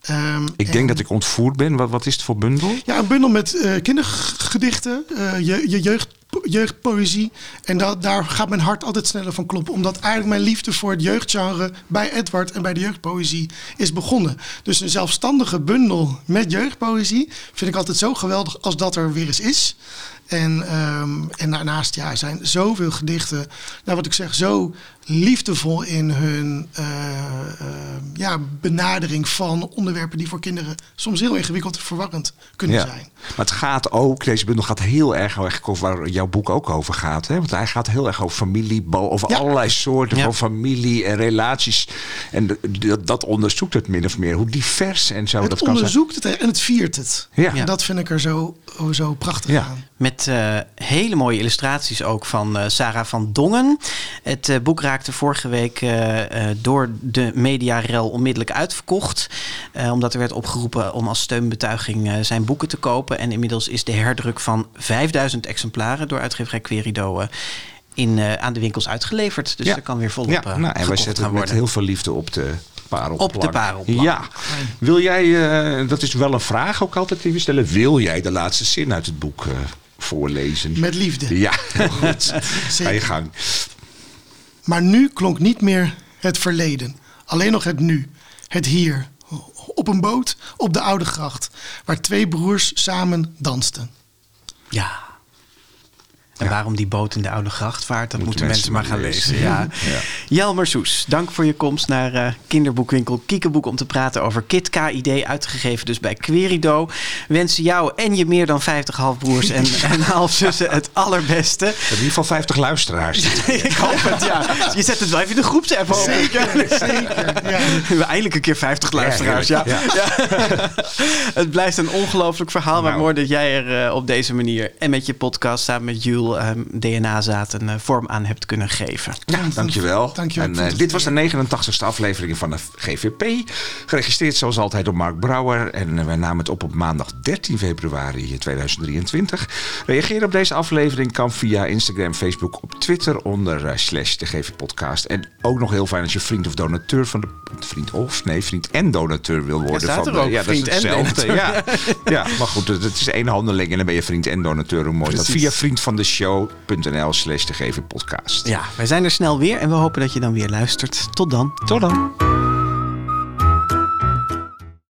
Ehm, Ik en- denk dat ik ontvoerd ben. Wat, wat is het voor bundel? ja, een bundel met eh, kindergedichten, eh, je, je jeugd, jeugdpoëzie. En dat, daar gaat mijn hart altijd sneller van kloppen. Omdat eigenlijk mijn liefde voor het jeugdgenre bij Edward en bij de jeugdpoëzie is begonnen. Dus een zelfstandige bundel met jeugdpoëzie vind ik altijd zo geweldig als dat er weer eens is. En, ehm, en daarnaast ja, zijn zoveel gedichten, nou wat ik zeg, zo liefdevol in hun eh, eh, ja, benadering van onderwerpen die voor kinderen soms heel ingewikkeld en verwarrend kunnen zijn. Maar het gaat ook, deze bundel gaat heel erg eigenlijk over waar jouw boek ook over gaat. Hè? Want hij gaat heel erg over familie, over Ja. allerlei soorten Ja. van familie en relaties. En d- d- dat onderzoekt het min of meer, hoe divers en zo Het dat kan zijn. onderzoekt het en het viert het. Ja. En dat vind ik er zo, oh, zo prachtig Ja. aan. Met eh, hele mooie illustraties ook van eh, Sarah van Dongen. Het eh, boek raakte vorige week eh, eh, door de mediarel onmiddellijk uitverkocht. Eh, omdat er werd opgeroepen om als steunbetuiging eh, zijn boeken te kopen. En inmiddels is de herdruk van 5000 exemplaren door uitgeverij Querido... eh, in, eh, aan de winkels uitgeleverd. Dus Ja. er kan weer volop Ja, nou, en wij zetten het met heel veel liefde op de parelplank. Op de parelplank. Ja. Wil jij, eh, dat is wel een vraag ook altijd die we stellen. Wil jij de laatste zin uit het boek eh, voorlezen? Met liefde. Ja, goed. Ga je gang. Maar nu klonk niet meer het verleden. Alleen nog het nu. Het hier. Op een boot op de Oude Gracht. Waar twee broers samen dansten. Ja. En Ja. waarom die boot in de Oude Gracht vaart, dat moeten, Moeten mensen maar gaan lezen. Ja. Jelmer Soes, dank voor je komst naar eh, kinderboekwinkel Kiekeboek om te praten over Kit KID, uitgegeven dus bij Querido. Wensen jou en je meer dan 50 halfbroers en, en halfzussen het allerbeste. In ieder geval 50 luisteraars. Ik hoop het, ja. Je zet het wel even in de groepsapp, ik. Zeker, zeker. Ja. We eindelijk een keer 50 luisteraars. Ja. het blijft een ongelooflijk verhaal. Maar Nou. mooi dat jij er eh, op deze manier en met je podcast samen met Jules ehm, DNA-zaad een eh, vorm aan hebt kunnen geven. Ja, dankjewel. Dankjewel. En, eh, dit was de 89ste aflevering van de GVP. Geregistreerd zoals altijd door Mark Brouwer. En eh, wij namen het op op maandag 13 februari 2023. Reageren op deze aflevering kan via Instagram, Facebook, op Twitter onder slash de GV podcast. En ook nog heel fijn als je vriend of donateur van de... Vriend of? Nee, vriend en donateur wil worden. staat van er de- ook, ja, vriend dat is en hetzelfde. Ja. ja, maar goed, het is één handeling en dan ben je vriend en donateur. Hoe mooi is dat? Via vriendvandeshow.nl slash de GV podcast. Ja, wij zijn er snel weer en we hopen dat je dan weer luistert. Tot dan. Tot dan.